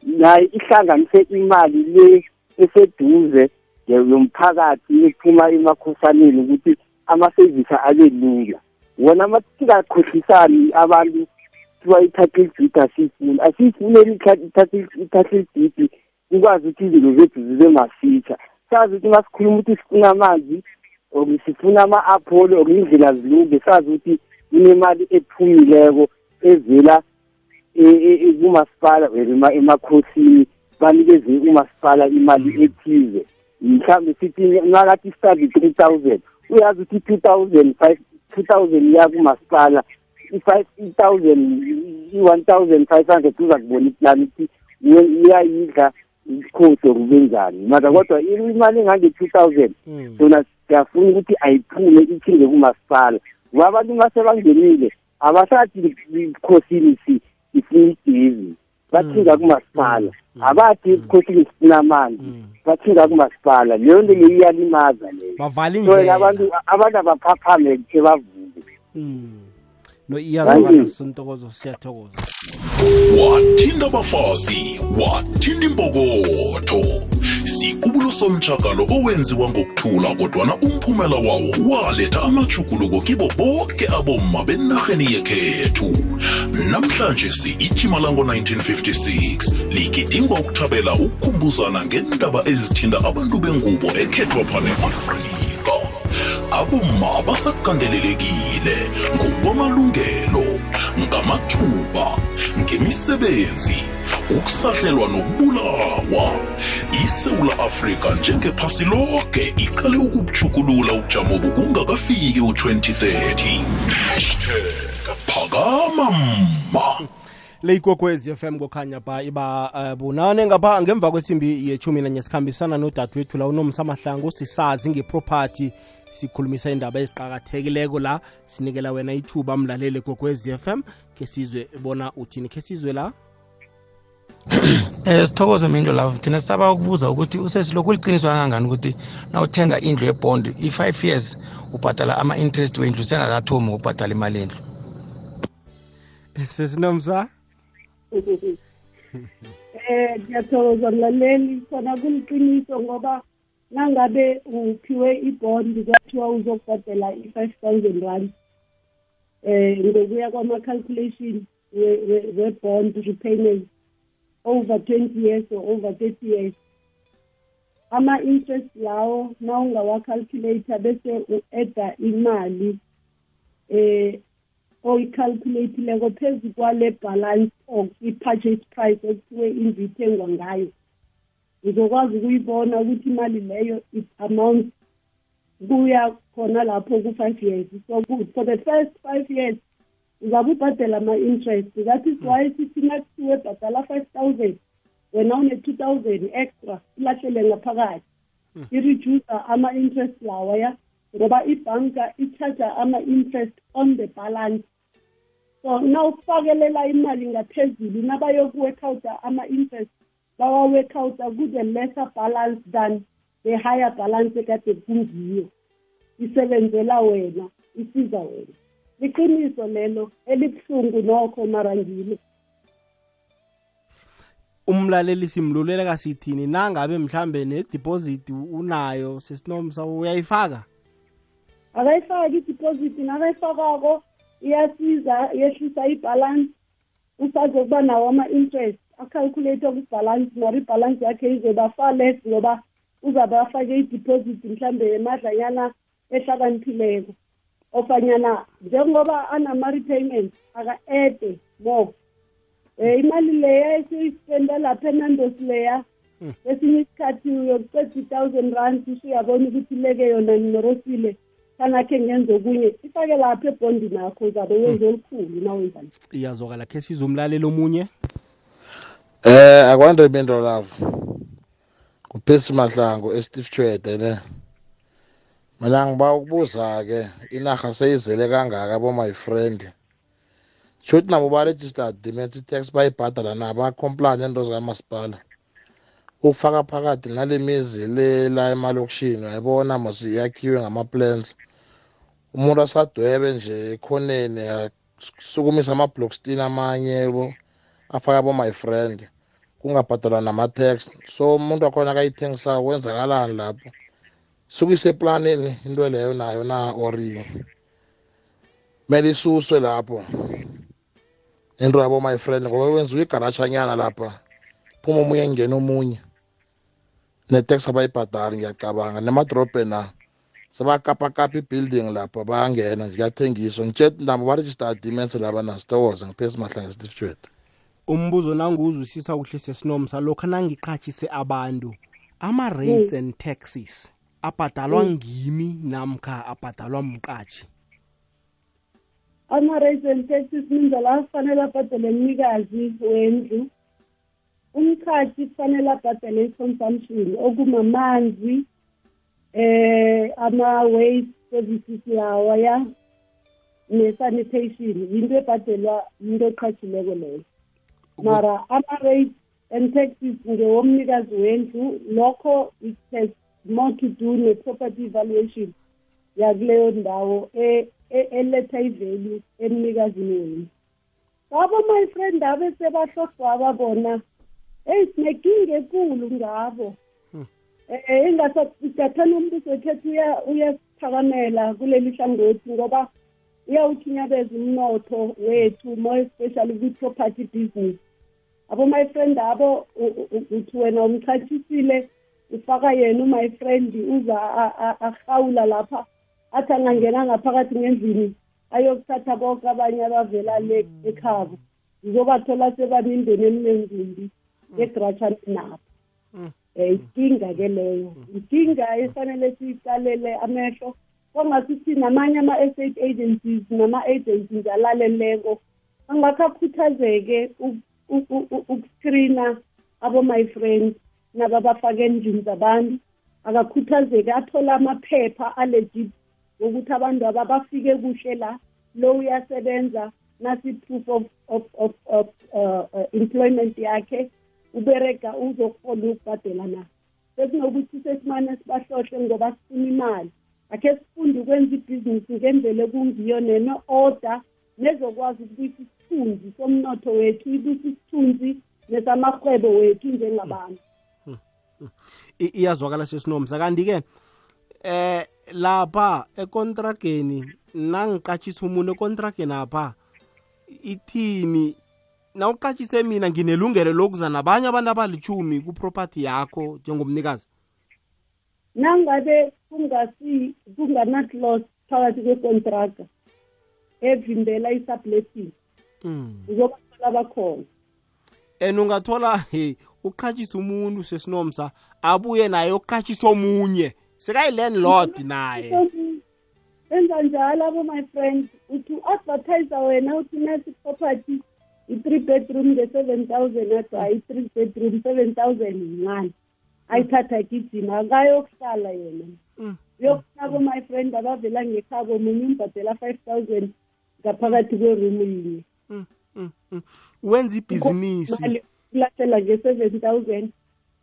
Nayo ihlanganise imali le eseduze yomphakathi ephuma emakhosaneni ukuthi amasevisi abe lula. Wona matingakhohlisani abantu kuthiwa i-title deed asiyifuni asiyifuneli i-title deed kukwazi ukuthi izinto zethu zibe mafitsha sazi ukuthi masikhuluma ukuthi sifuna amanzi or sifuna ama-apholo or indlela zilunge sazi ukuthi kunemali ephumileko evela e- e- e- kumasipala or ema- emakhosini banikeze umasipala imali ethize. Mhlawumbe sithi nakathi istadi three thousand uyazi ukuthi two thousand five two thousand iya kumasipala i-five thousand i-one thousand five hundred uza kubona iplani ukuthi uye- uyayidla ikhosi or kube njani mara kodwa imali engange-two thousand Mm. sona siyafuna ukuthi ayiphume iphinde kumasipala. Ngoba abantu masebangenile abasathi ikhosini si ifuna igezi. Bathinga kumasipala. Abathi ebukhosini sifuna amanzi Mm. bathinga kumasipala. Leyo nto leyo iyalimaza leyo. Bavala so indlela. abantu abantu abaphaphame khe bavuke Mm. no iyazwakala Thank you. sontokozo siyathokoza wathinta abafazi wathinta impokotho sikubulo somtshakalo owenziwa ngokuthula kodwana umphumela wawo waletha amajuguluko kibo bonke abomma benarheni yekhethu namhlanje si-ijima lango-1956 ligidingwa ukuthabela ukukhumbuzana ngendaba ezithinta abantu bengubo ekhethwa phane afrika abomma basakandelelekile ngokwamalungelo ngamathuba ngemisebenzi ukusahlelwa nokubulawa. Isewula afrika njengephasi lonke iqale ukubujukulula ubujamo bokungakafiki u-2030 hashtag phakama mma. Le ikwekwezi FM kokhanya ba iba uh, bunane ngapha ngemva kwesimbi yechumi nanye sikhambisana nodadewethu la unomsa mahlangu sisazi ngeproperty sikhulumisa indaba eziqakathekileko la sinikela wena ithuba mlaleli kwekwezi FM ke sizwe bona uthini? Ke sizwe la? Eh sithokoze mindo lavo thina sisaba ukubuza ukuthi usesilokhu liqiniso kangangani ukuthi nawuthenga indlu yebond i-five years ubhadala ama-interest wendlu sengakathomi ngokubhadala imali endlu sesinomsa eh ngiyathokoza mlaleli. Khona kuliqiniso ngoba nangabe uphiwe ibond kwathiwa uzokubhadela i-five thousand rand eh ngokuya kwama-calculation we- we- we-bond repayment over 20 years or over 30 years. Ama-interest lawo na ungawacalculator bese u-eda imali eh oyicalculatileko phezu kwale balance or i-purchase price ekuthiwe indlu ithengwa ngayo. Uzokwazi ukuyibona ukuthi imali leyo it amounts kuya khona lapho ku-five years. So good. For the first five years uzabe ubhadela ama-interest. That is why sithi nakuthiwe bhadala five thousand wena une-two thousand extra ilahlele ngaphakathi. I-reducer ama-interest lawa ya ngoba ibhanka i-charger ama-interest on the balance. So nawufakelela imali ngaphezulu nabayoku-workouta ama-interest bawa-workouta ku-the lesser balance than the higher balance ekade kungiyo isebenzela wena isiza wena. Liqiniso lelo elibuhlungu nokho mara ngilo umlaleli simluleleka sithini nangabe mhlambe nedeposit unayo sesinomsa uyayifaka? Akayifaki i-deposit nakayifakako iyasiza yehlisa ibalance usazokuba nawo ama-interest. Acalculate ku-balance mara ibalance yakhe izoba far less ngoba uzabe afake i-deposit mhlambe emadlanyana ehlakaniphileko ofanyana njengoba anama-repayment aka-ede more. Um imali leya esiyispenda lapha enandos leya kwesinye isikhathi uyokuceda i-thousand rands usuyabona ukuthi leke yona ninorosile kanakhe ngenze okunye ifake lapha ebhondini akho uzabe wenze olukhulu nawenzani iyazokala khe siza umlaleli omunye. Eh akwande bento lavo. Kuphesi mahlangu eSteve Chwede ne. Mina ngiba ukubuza ke inaga seyizele kangaka bo my friend. Shothi nabo ba registered demented tax bayibhadala nabo comply nento zikamasipala. Ukufaka phakathi nale mizi le la emalokishini uyayibona mos yakhiwe ngama plans. Umuntu asadwebe nje ekhoneni sukumisa ama blockstein amanye bo afaka bo my friend kungabhadalwa nama-tax so umuntu wakhona akayithengisa kwenzakalani lapho? Suke iseplanini into leyo nayo na or kumele isuswe lapho. Into yabo my friend ngoba wenziwa igarashanyana lapha. Phuma omunye ngena omunye. Ne-tax abayibhadali ngiyacabanga. Nemadorobheni na sebakapakapa i-building lapha bayangena nje kuyathengiswa. Ngitshe nabo baregister dements laba nasitokoze ngiphesi mahlanga steve jwet umbuzo nangiwuzwisisa kuhle sesinomsa lokho nangiqhatshise abantu ama-rates and taxes abhadalwa ngimi namkha abhadalwa mqatshi ama-rates and taxes mindlela afanele abhadele mnikazi wendlu umkhathi kufanele abhadele i-consumption okumamanzi eh ama-waste services lawa ya ne-sanitation yinto ebhadelwa yinto eqhatshileko leyo. Mara ama-rates and taxes ngewomnikazi wendlu. Lokho it has more to do ne-property evaluation yakuleyo ndawo e- e- eletha ivalue emnikazini wenu ngabo my friend abe sebahlogwaba bona eyi sinekinga ekulu ngabo. Eh ingasathana umbuso wekhethu uya- uyasiphakamela kuleli hlangothi ngoba uyawuthinyabeza umnotho wethu more especially kwi-property business. Abo my friend abo u- u- uthi wena umchathisile ufaka yena u-my friend uza a- a- arhawula lapha athi angangena ngaphakathi ngendlini ayokuthatha bonke abanye abavela le ekhabo. Zizobathola sebanindeni eminengumbi egrachan nabo um ikinga-ke leyo. Inkinga efanele siyiqalele amehlo kwangasithi namanye ama-estate agencies nama-agencies alaleleko angakho akhuthazeke ukuscreena abo-my friends naba bafake endlini zabantu. Akakhuthazeke athole amaphepha alegit wokuthi abantu aba bafike kuhle la lo uyasebenza nasi-proof of, of, of, of uh, uh, employment yakhe uberega uzokuhola ukubhadela na? Sekunokuthi sesimane sibahlohle ngoba sifuna imali. Akhe sifunde ukwenza ibhizinisi ngendlela ekungiyo nene-order nezokwazi ukubuyisa isithunzi somnotho wethu ibuyisa isithunzi nesamahwebo wethu njengabantu. I- iyazwakala sesinomsa. Kanti-ke eh lapha ekontrageni nangiqatshisa umuntu ekontrageni apha ithini? Nawuqatshise mina nginelungelo lokuza nabanye abantu abalichumi kuproperty yakho njengomnikazi? Nangabe kungasi kungana-clause phakathi kwekontraga. Evimbela i-subletting mm. uzobathola bakhona. And ungathola he uqhatshisa umuntu sesinomsa abuye naye uqhatshisa omunye. Sekayi-landlord naye. Enza njalo abo my friend. Uthi u-advertise wena uthi nasi property i-three bedroom nge-seven thousand athi hayi i-three bedroom seven thousand yincane ayithatha gijima akayokuhlala yena. Mm. uyokufuna abo-my friend abavela ngekhabo munye umbhadela five thousand ngaphakathi kwerumu yinye. Mm, mm, mm. wenza ibhizinisi. Imali kulahlela nge-seven thousand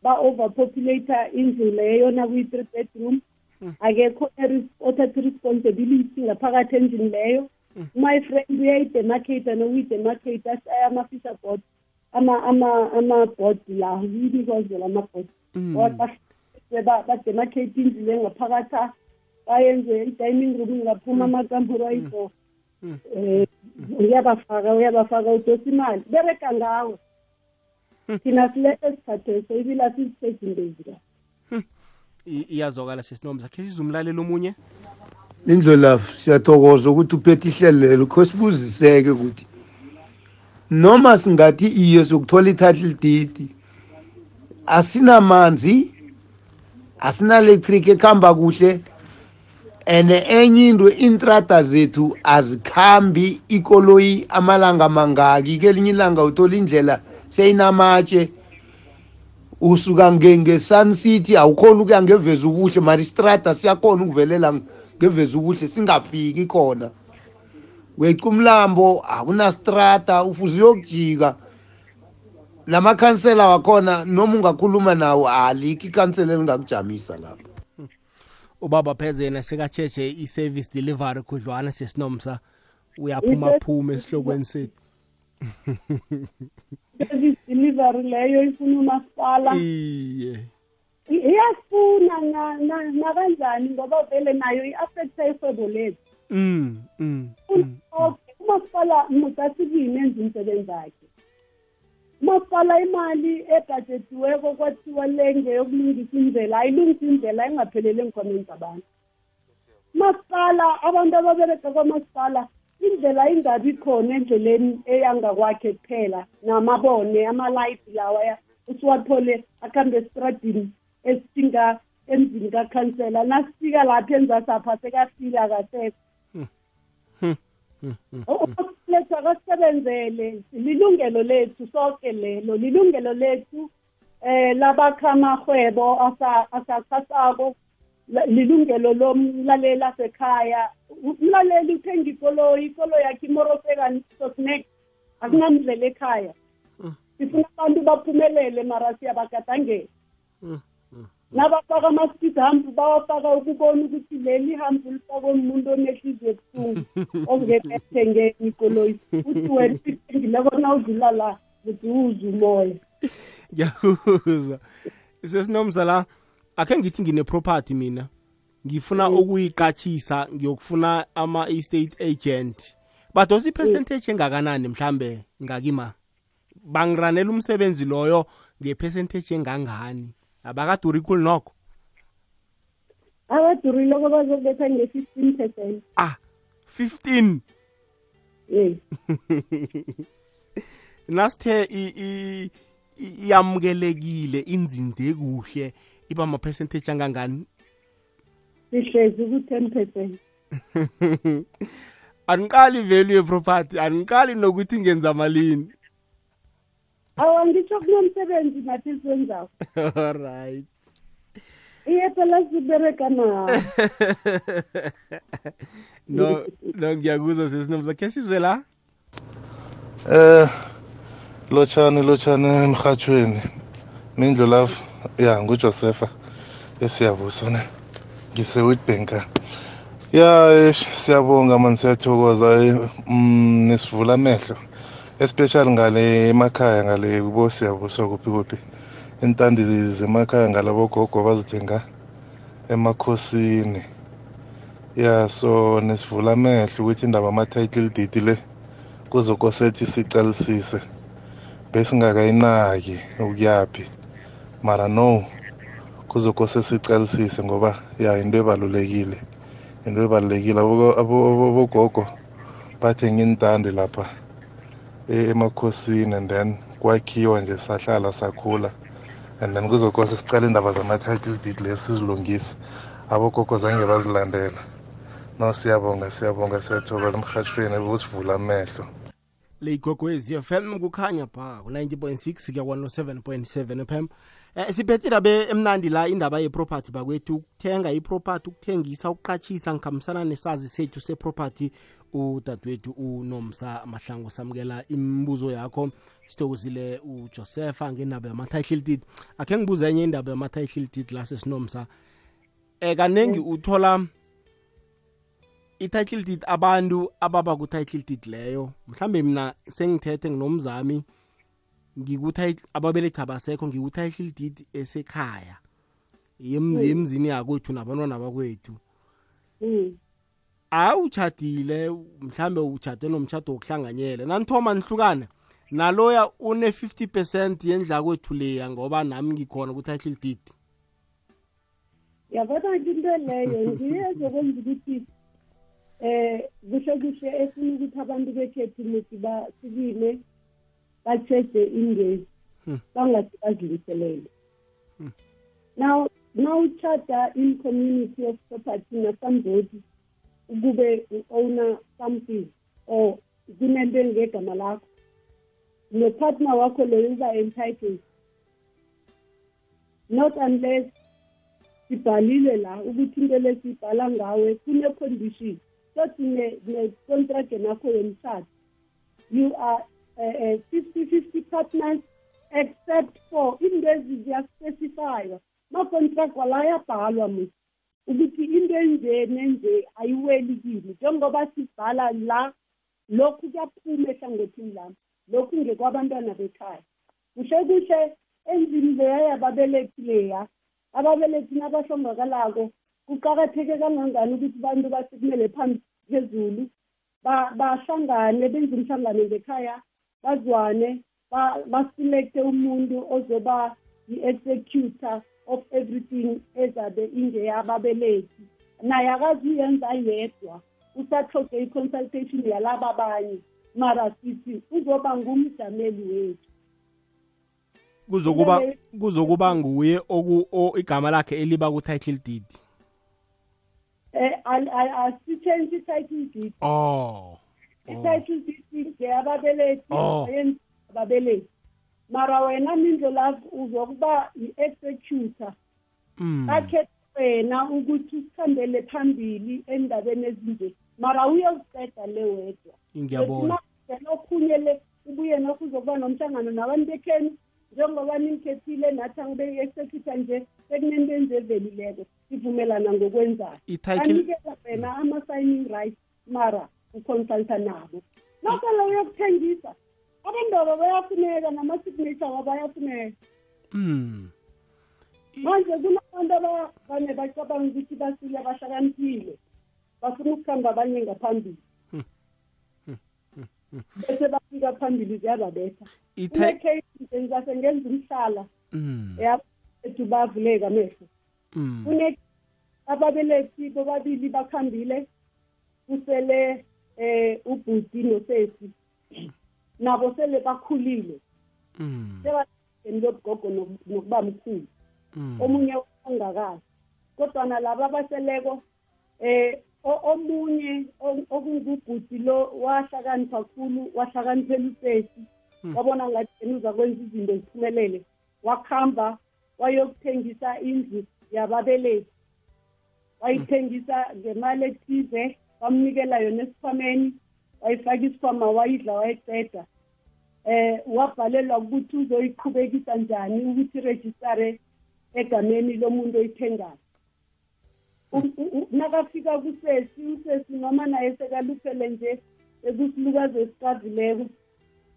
ba-overpopulata indlu leyo nakuyi-three bedroom. Akekho eris- othatha i-responsibility ngaphakathi endlini leyo. My friend uyayidemarcata nokuyidemarcata ashaya ama-fisher board ama- ama- ama-board la ibikozela ama-board. Mm. bademarcate indlu le ngaphakathi bayenze i-dining room ngaphuma amakampuro ayibo Mm. um uyabafaka uyabafaka udosa imali. Bereka ngawe. Thina silethe sithatheso ibila sizisejindezika I- iyazwakala sesinomsa khe sizumlalela omunye? Indlolafu siyathokoza ukuthi uphethe ihlelelo kho sibuziseke ukuthi noma singathi iye sokuthola i-title deed asinamanzi asina-electric ekuhamba kuhle. And enye into intrada zethu azikhambi ikoloyi amalanga mangaki. Kelinye ilanga uthola indlela seyinamatshe. Usuka nge- nge-sun city awukhona ukuya ngeveza ubuhle mari istrada siyakhona ukuvelela ngeveza ubuhle singafiki khona. Weca umlambo akunastrada ufuze uyokujika. Namakhansela wakhona noma ungakhuluma nawo alikho ikhansela elingakujamisa lapho. Ubaba pheze yena sekatsheje i-service delivery khudlwana sesinomsa. Uyaphuma phuma esihlokweni sethu. Service delivery leyo ifuna umasipala. Iye. Iyafuna na- na- nakanjani ngoba vele nayo i-affecta ihwebo lethu. Mm, mm, umasipala mutasibini enza umsebenzi wakhe umasipala imali ebhajetiweko kwathiwa lenge yokulungisa indlela ayilungisa indlela engapheleli enkhoneni zabantu. Umasipala abantu ababereka kwamasipala indlela ingabi khona endleleni eyangakwakhe kuphela. Namabone amalayithi lawa ya- usiwathole akuhambe esitradini esisinga emzini kakhansela nasifika lapha enzasapha sekafika akasekho lethu akasebenzele lilungelo lethu sonke lelo lilungelo lethu eh labakha amahwebo asa- asakhasako la- lilungelo lomlaleli asekhaya umlaleli uthenga ikoloyi ikoloyi yakhe imoroseka sosnek akunamndlela ekhaya. Sifuna abantu baphumelele mara siyabagadangela nabafaka ama-speed hump bawafaka ukubona ukuthi leli hampu lifakwe umuntu onehliziyo ebuhlungu ongekethengeni ikoloyi uthi wena ifendileko nawudlula la ukuthi uze umoya. Ngiyakuzwa. Sesinomsa la akhe ngithi ngine-property mina. Ngifuna ukuyiqatshisa ngiyokufuna ama-estate agent. Badosa i-percentage engakanani mhlambe ngakima bangiranela umsebenzi loyo nge-percentage engangani? Abakaduri khulu nokho abadurileko bazokubetha nge-fifteen percent. Ah 15 yes nasithe iyamukelekile inzinze kuhle iba ma-percentage angangani? Sihlezi ku-ten percent. Aniqali value yeproperty aniqali nokuthi ngenza malini. Awa ngitsho kunomsebenzi nathi siwenzako alright iye phela sibereka nawo no no ngiyakuzwa sesinomsa khe sizwe la? Eh lotshani lotshani emhathweni mindlu love ya nguJosepha esiyabuso ne? Ngise Witbank ya eh, siyabonga mani siyathokoza eh, mm, nesivula amehlo. Especially ngale emakhaya ngale kubo siyabuso kuphi kuphi. Intandi zemakhaya ngalabo gogo bazithenga emakhosini. Ya so nesivula amehlo ukuthi indaba ama-title deed le kuzokosethi sicalisise besingakayinaki ukuyaphi. Mara no kuzokose siqalisise ngoba ya into ebalulekile. Into ebalulekile Abo- abo- abogogo bathe ngintande lapha. Emakhosini and then kwakhiwa nje sahlala sakhula. And then kuzokose sicale indaba zama-title deed lesi sizilungise. Abogogo zange bazilandela no siyabonga siyabonga siyathokoza emhatshweni ebusivula amehlo. Le igogwezi fm kukhanya pha ku-90.6 kuya kwa-7.7 fm eh siphethe indaba emnandi la indaba yeproperty bakwethu ukuthenga iproperty ukuthengisa ukuqatshisa ngikhambisana nesazi sethu seproperty. Udadewethu unomsa mahlangu samukela imibuzo yakho. Sithokozile ujosepha ngendaba yama-title deed. Akhe ngibuze enye indaba yama-title deed la sesinomsa. Um kaningi uthola i-title deed abantu ababa ku-title deed leyo. Mhlambe mina sengithethe nginomzami ngikutitle ababelethi abasekho ngikutitle deed esekhaya Yem- yemzini yakwethu nabantwana bakwethu. Mm. awuchadile mhlambe uchade nomtshado wokuhlanganyela. Nanithoma nihlukana naloya une-50 percent yendla kwethu leya ngoba nami ngikhona ku-title deed yabona ke into leyo ngiyo ezokwenza ukuthi eh kuhle kuhle efuna ukuthi abantu bekhethu muthi basikime ba-cheje ingezi bangathi baziliselele. Now now ucharter in community of property na somebody ukube u-owner something or kunento engegama lakho. Nopartner wakho loyo uba entitled not unless sibhalile la ukuthi into lesibhala ngawe kune-condition. Sothi ne-contract nakho yomshado. You are uh, 50-50 partners except for indezi ziyaspecifywa ma-contract wala ayabhalwa musi ukuthi into enje nenje ayiweli kimi. Njengoba sibhala la lokhu kuyaphuma ehlangothini lami. Lokhu ngekwabantwana bekhaya. Kuhle kuhle endlini leya yababelethi leya ababelethi nabahlongakalako kuqakatheke kangangani ukuthi bantu basikumele phambi phezulu ba- bahlangane benze umhlangano ngekhaya bazwane ba- baselekte umuntu ozoba i-executor of everything ezabe ingeyababelethi naye akazuyenza yedwa usathoge i-consultation yalaba abanye mara sithi uzoba ngumjameli wethu. Kuzokuba kuzokuba nguye oku o- igama lakhe eliba ku-title deed. Um asitshentshe i-title deed. Oh. I-title deed ngeyababelethi Oh. ayenzi ababelethi mara wena mindlo lakho uzokuba i-executor mm. akhethe wena ukuthi usikhambele phambili endabeni ezinje. Mara uyoziqeda le wedwa. Ngiyabona. Okhunye le ubuye nokho uzokuba nomhlangano nabantu bekhenu njengoba nimkhethile nathi angibe-executor nje sekunento enje evelileko sivumelana ngokwenzayo I-title- anikeza wena ama-signing rights mara uconsulta nabo. Lokho lo uyokuthengisa. Abandaba bayafuneka nama-signature wabo ayafuneka mm. manje kunabantu abane bacabanga ukuthi basile bahlakaniphile bafuna ukuhamba abanye ngaphambili. Bese bafika phambili ziyababetha. Nje ngizase ngenza umhlala. Yabethu bavuleka amehlo ababelethi bobabili bakhambile kusele eh ubhuti nosesi. Nabo sele bakhulile. Mm. sebadeni lobugogo noku- nokuba mkhulu. Mm. omunye ongakazi kodwana laba abaseleko o- omunye okungubhuti lo wahlakanipha kakhulu wahlakaniphela usesi wabona ngathi yena uzakwenza izinto ziphumelele wakuhamba wayokuthengisa indlu yababelethi. Wayithengisa ngemali ethize wamnikela yona esikhwameni. Wayifaka isikhwama wayidla wayiceda. Eh wabhalelwa ukuthi uzoyiqhubekisa njani ukuthi irejistare egameni lomuntu oyithengayo. U- u- u- nakafika kusesi usesi noma naye sekaluphele nje ekusilukazi esikavileko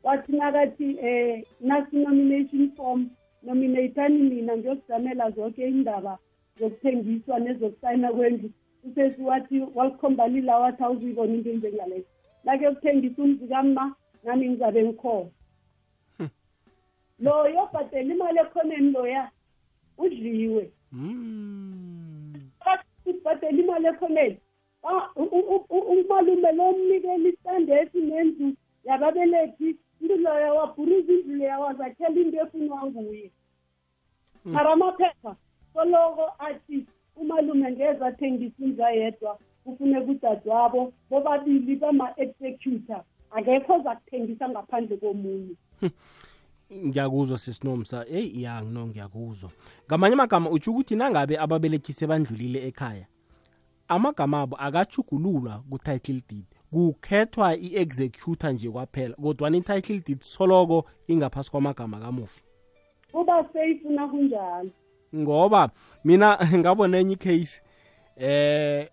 wathi nakathi eh nasi nomination form nominatani mina ngiyokuzamela zonke indaba zokuthengiswa nezokusayina kwendlu. Usesi wathi walikhomba lila wathi awuzuyibona into enjengaleyo. Lake kuthengisa umzi kamma nami ngizabe ngikhona. Lo yobhadela imali ekhoneni loya udliwe. Ubhadela imali ekhoneni. Ah, u- u- u- umalume lo mnikela istandesi nendlu yababelethi into loya wabhuruza indlu leya wazakhela into efunwa nguye mara amaphepha. Soloko athi umalume ngeze athengisa indlu ayedwa. Kufuneka udadewabo bobabili bama-executor akekho zakuthengisa ngaphandle komunye. Ngiyakuzwa sisinomsa eyi ya no ngiyakuzwa. Ngamanye amagama utsho ukuthi nangabe ababelethi sebandlulile ekhaya amagama abo akachugululwa ku-title deed. Kukhethwa i-executor nje kwaphela kodwana i-title deed soloko ingaphasi kwamagama kamufi. Kuba safe nakunjalo. Ngoba mina ngabona enye icase eh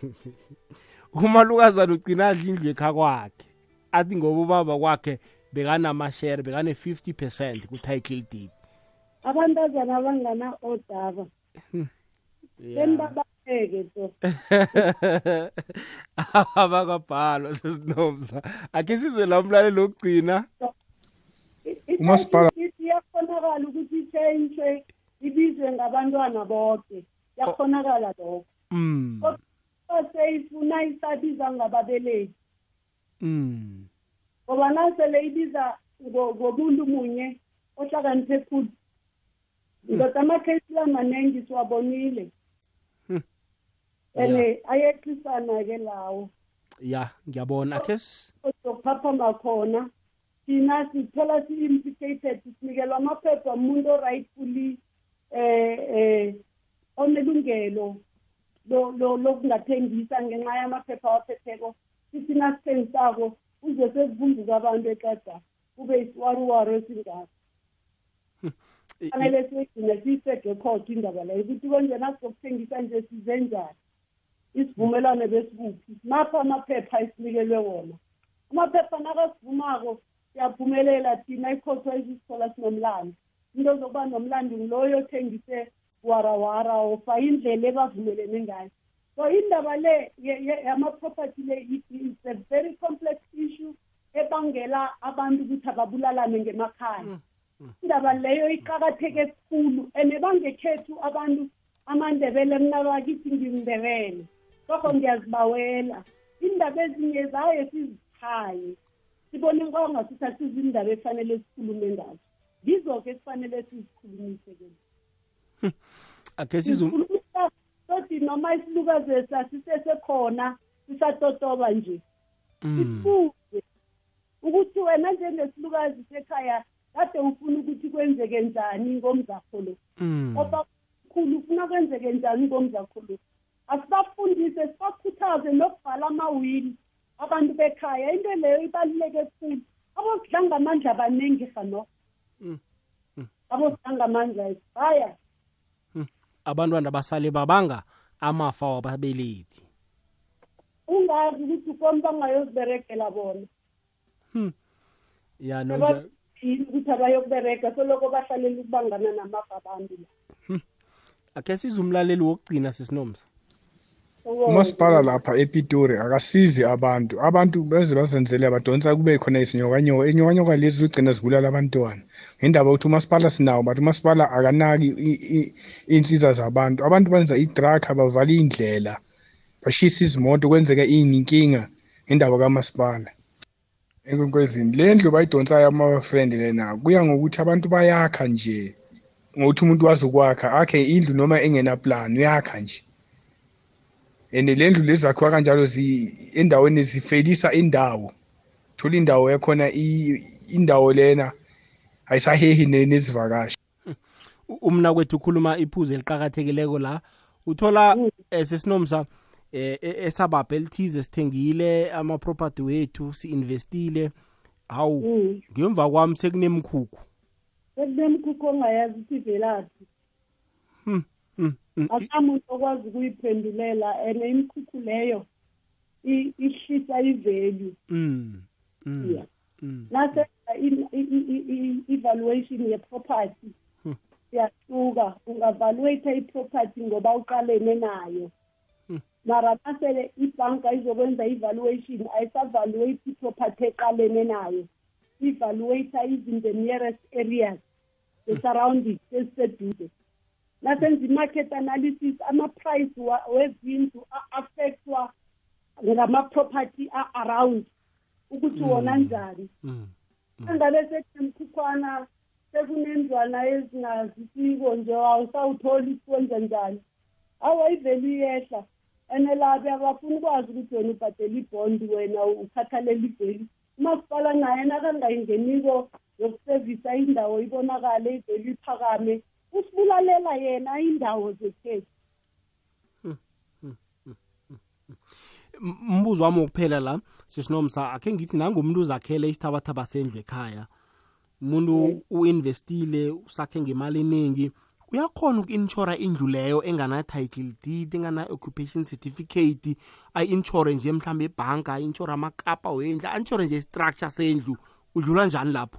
umalukazana ugcina adla indlu ekha kwakhe athi ngoba ubaba kwakhe bekanamashere bekane-50 percent ku-title deed. Abantazana abangana odaba senibabaheke so abakabhalwa sesinomsa akhe sizwe la mlalelo okugcina Umasipala- iyakhonakala ukuthi itshentshwe ibizwe ngabantwana bonke yakhonakala lokho. Seyifuna isabiza ngababelethi mm. ngoba nasele ibiza ngo- ngobuntu munye ohlakaniphe khulu ndoda amakhesi lamaningi siwabonile. Hmm. and ayexisana-ke lawo. Ya ngiyabona akhe s- ozokuphaphama khona thina sithola si-implicated sinikelwa amaphepha umuntu orightfully eh eh onelungelo. lo- lo- lokungathengisa ngenxa yamaphepha awaphetheko. Sithi nasithengisako uze sekuvunduka abantu ekada kube isiwaruwaru esingako fanele siyigcine siyisege khotho indaba leyo ukuthi kwenjena sizokuthengisa nje size njani. Isivumelwano besikuphi? Mapha amaphepha esinikelwe wona. Amaphepha nakasivumako siyaphumelela thina ikhotho ezisithola sinomlando. Into zokuba nomlando nguloyo othengise warawara ofa indlela ebavumelene ngayo so indaba le ye- ye- yama-property le i- i- it's a very complex issue. Ebangela abantu ukuthi ababulalane ngemakhaya. Indaba leyo iqakatheke kakhulu and bangekhethu abantu amandebele mna bakithi ngimndebele. Ngakho ngiyazibawela. Indaba ezinye zaye sizichaye sibone kwangasuthi asizindaba efanele sikhulume ngazo. Yizo-ke esifanele sizikhulumise ke akhe sothi noma isilukazi sasisesekhona sisatotoba nje mm. sifuze ukuthi wena njengesilukazi sekhaya kade ufuna ukuthi kwenzeke njani ngomzakho lo mm. oba khulu ufuna kwenzeke njani ngomzakho lo asibafundise sibakhuthaze nokubhala amawili abantu bekhaya into leyo ibaluleke khulu abozidlanga amandla abaningi hano Mm. Mm. Abantwana basale babanga amafa wababelethi. Ungazi ukuthi koni bangayoziberegela bona. Ya nonja ukuthi abayokuberega soloko bahlalela ukubangana namafa abantu la. Akhe sizumlaleli wokugcina sisinomsa umasipala lapha epitori akasizi abantu. Abantu beze bazenzele badonsa kube khona isinyokanyoka inyokanyoka lezi zigcina zibulala abantwana. Ngendaba yokuthi umasipala sinawo but umasipala akanaki i- i- iy'nsiza zabantu. Abantu benza idrakha bavala iy'ndlela bashisa izimoto kwenzeka iy'nkinga ngendaba kamasipala. Enkonkwezini le ndlu bayidonsayo ama-friend lena kuya ngokuthi abantu bayakha nje ngokuthi umuntu wazi ukwakha akhe indlu noma engenaplan uyakha nje. And le ndlu lezi zakhiwa kanjalo zi endaweni zifelisa indawo. Thola indawo yakhona i- indawo lena ayisahehi ne- nezivakashi. Umna kwethu ukhuluma iphuzu eliqakathekileko la. Uthola eh, sesinomsa eh, e- esabhabha elithize sithengile ama-property wethu si-investile. Hawu Mm. ngemva kwami sekunemkhukhu sekunemkhukhu ongayazi ukuthi ivelaphi. Hmm, hmm. Akamuntu okwazi ukuyiphendulela and imikhukhu leyo i- ihlisa i-value Mm, mm, Yeah. mm. nasenza i- i- i- i- i-evaluation ye-property Hmm. siyahluka ungavaluyatha i-property ngoba uqalene nayo Hmm. mara nasele ibhanka izokwenza i-evaluation ayisavaluate i-property eqalene nayo evaluator even the nearest areas the surroundings esiseduze nasenza i-market analysis ama-price wa- wezindlu a- affectwa ngama-property a-around ukuthi wona njani. Angabe sekunemkhukhwana sekunendlwana ezingazisiko nje awusawutholi kwenza njani. Awa ivelu iyehla. And labi abafuna ukwazi ukuthi wena ubhadela ibhondi wena ukhathalela ivelu umasipala naye nakangayingeniko yokusevisa indawo ibonakale ivelu iphakame usibulalela yena indawo zekhethu M- mbuzo wami wokuphela la sesinomsa akhe ngithi nangumuntu uzakhele isithabathaba sendlu ekhaya umuntu uinvestile usakhe ngemali eningi uyakhona uku-inshora indlu leyo engana-title deed engana-occupation certificate ayi-inshore nje mhlawumbe ebhanka ayi-inshore amakapa wendlu a-inshore nje istructure sendlu udlula njani lapho?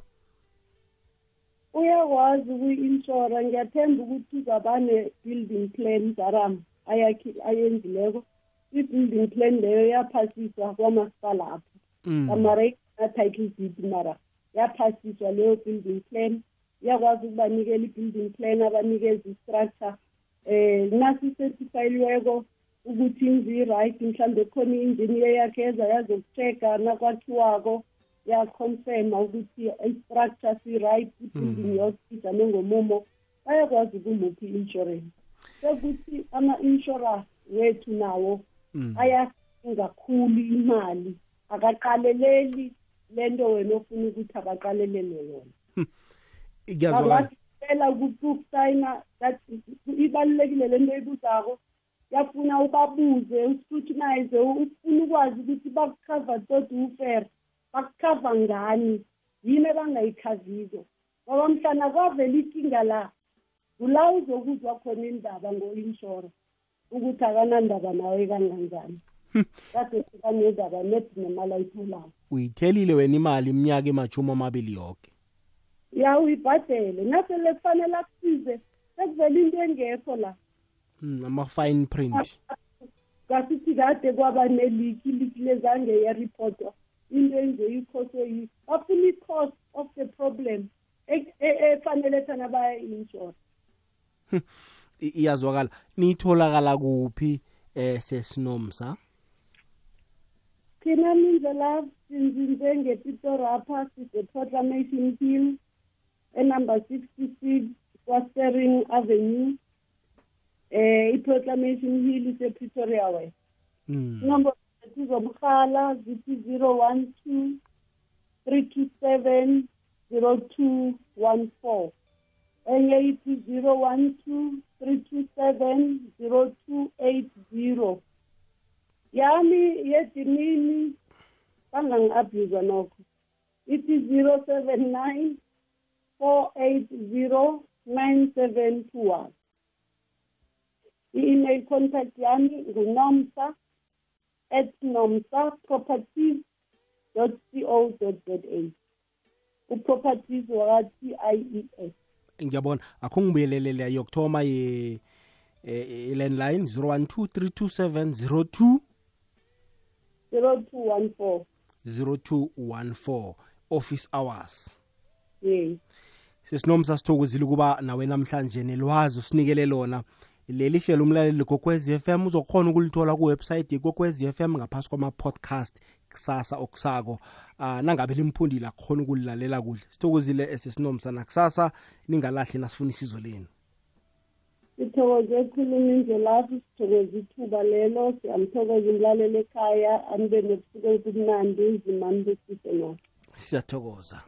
Uyakwazi ukuyi-inshora ngiyathemba ukuthi uzaba ne-building plan zaram ayakhi- ayenzileko i-building plan leyo yaphasiswa kwamasipala apho kamara na-title deed mara yaphasiswa leyo building plan. Iyakwazi ukubanikela i-building plan abanikeza i-structure eh nasi-certifyliweko ukuthi indlu i-right mhlawumbe khona i-engineer yakhe eza yazokuchecka nakwakhiwako. Yaconfirma ukuthi i-structure si-right i-building yoke ijame ngomumo bayakwazi ukumuphi i-insurance. Sekuthi ama-insurance wethu nawo ayasinga kakhulu imali akaqaleleli lento wena ofuna ukuthi abaqalelele yona. Kuyazwakala abasicela ukuthi ukusayina ibalulekile lento ibuzako yafuna ubabuze uscrutinize ufuna ukwazi ukuthi bakukhava todi ufere bakukhava ngani? Yini ebangayikhaviko ngoba mhlana kwavela ikinga la kula uzokuzwa khona indaba ngo-inshora ukuthi akanandaba nawe kanganjani kade sikanedaba net nemali ayitholako. Uyithelile wena imali iminyaka emashumi amabili yoke? Ya uyibhadele. Nasele kufanele akusize sekuvela into engekho la. Mm, ama-fine print. Ngasithi kade kwaba neliki iliki lezange yaripotwa. Into enje ikhoswe yi bafuna i-cost of the problem e- e- efanele thana baya-inshora I- iyazwakala. Nitholakala kuphi eh sesinomsa? Thina mindlela sinzinze ngepitorapha sise-proclamation hill enumber sixty-six kwastering avenue. Eh i-proclamation hill ise-pretoria west. Mm. Inombolo zethu zomrhala zithi zero one two three two seven zero two one four. Enye ithi zero one two three two seven zero two eight zero. Yami yedinini bangangi-abhuza nokho. Ithi zero seven nine four eight zero nine seven two one. I-email contact yami ngunomsa at nomsa properties dot co dot za uproperties waka-t i e s. Ngiyabona. Akho ngibuyelelele yokuthoma ye eh, landline 01232702 zero two. one four. 0214 office hours. Yes. Sesinomsa sithokozile ukuba nawe namhlanje nelwazi usinikele lona. Leli hlelo umlaleli gokwez FM uzokhona ukulithola kuwebsite yegokwez FM ngaphasi kwama-podcast kusasa okusako. Uh, nangabe limphundile akhona ukulilalela kuhle. Sithokozile esesinomsa nakusasa ningalahli nasifuna isizo lenu. Sithokoze ekhuluma indlelapho sithokoze ithuba lelo. Siyamthokoza umlaleli ekhaya anibe nobusuku obumnandi izimani besise naso siyathokoza.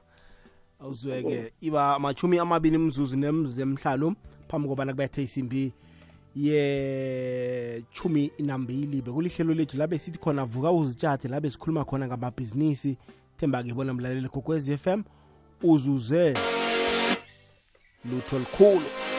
Awuzweke iba amachumi amabili mzuzu nemzuzu emhlanu phambi kobana kubethe isimbi yechumi nambili bekulihlelo lethu labe sithi khona vuka uzitshathe labe sikhuluma khona ngamabhizinisi. Themba-ke bona mlaleli gokwez FM uzuze lutho lukhulu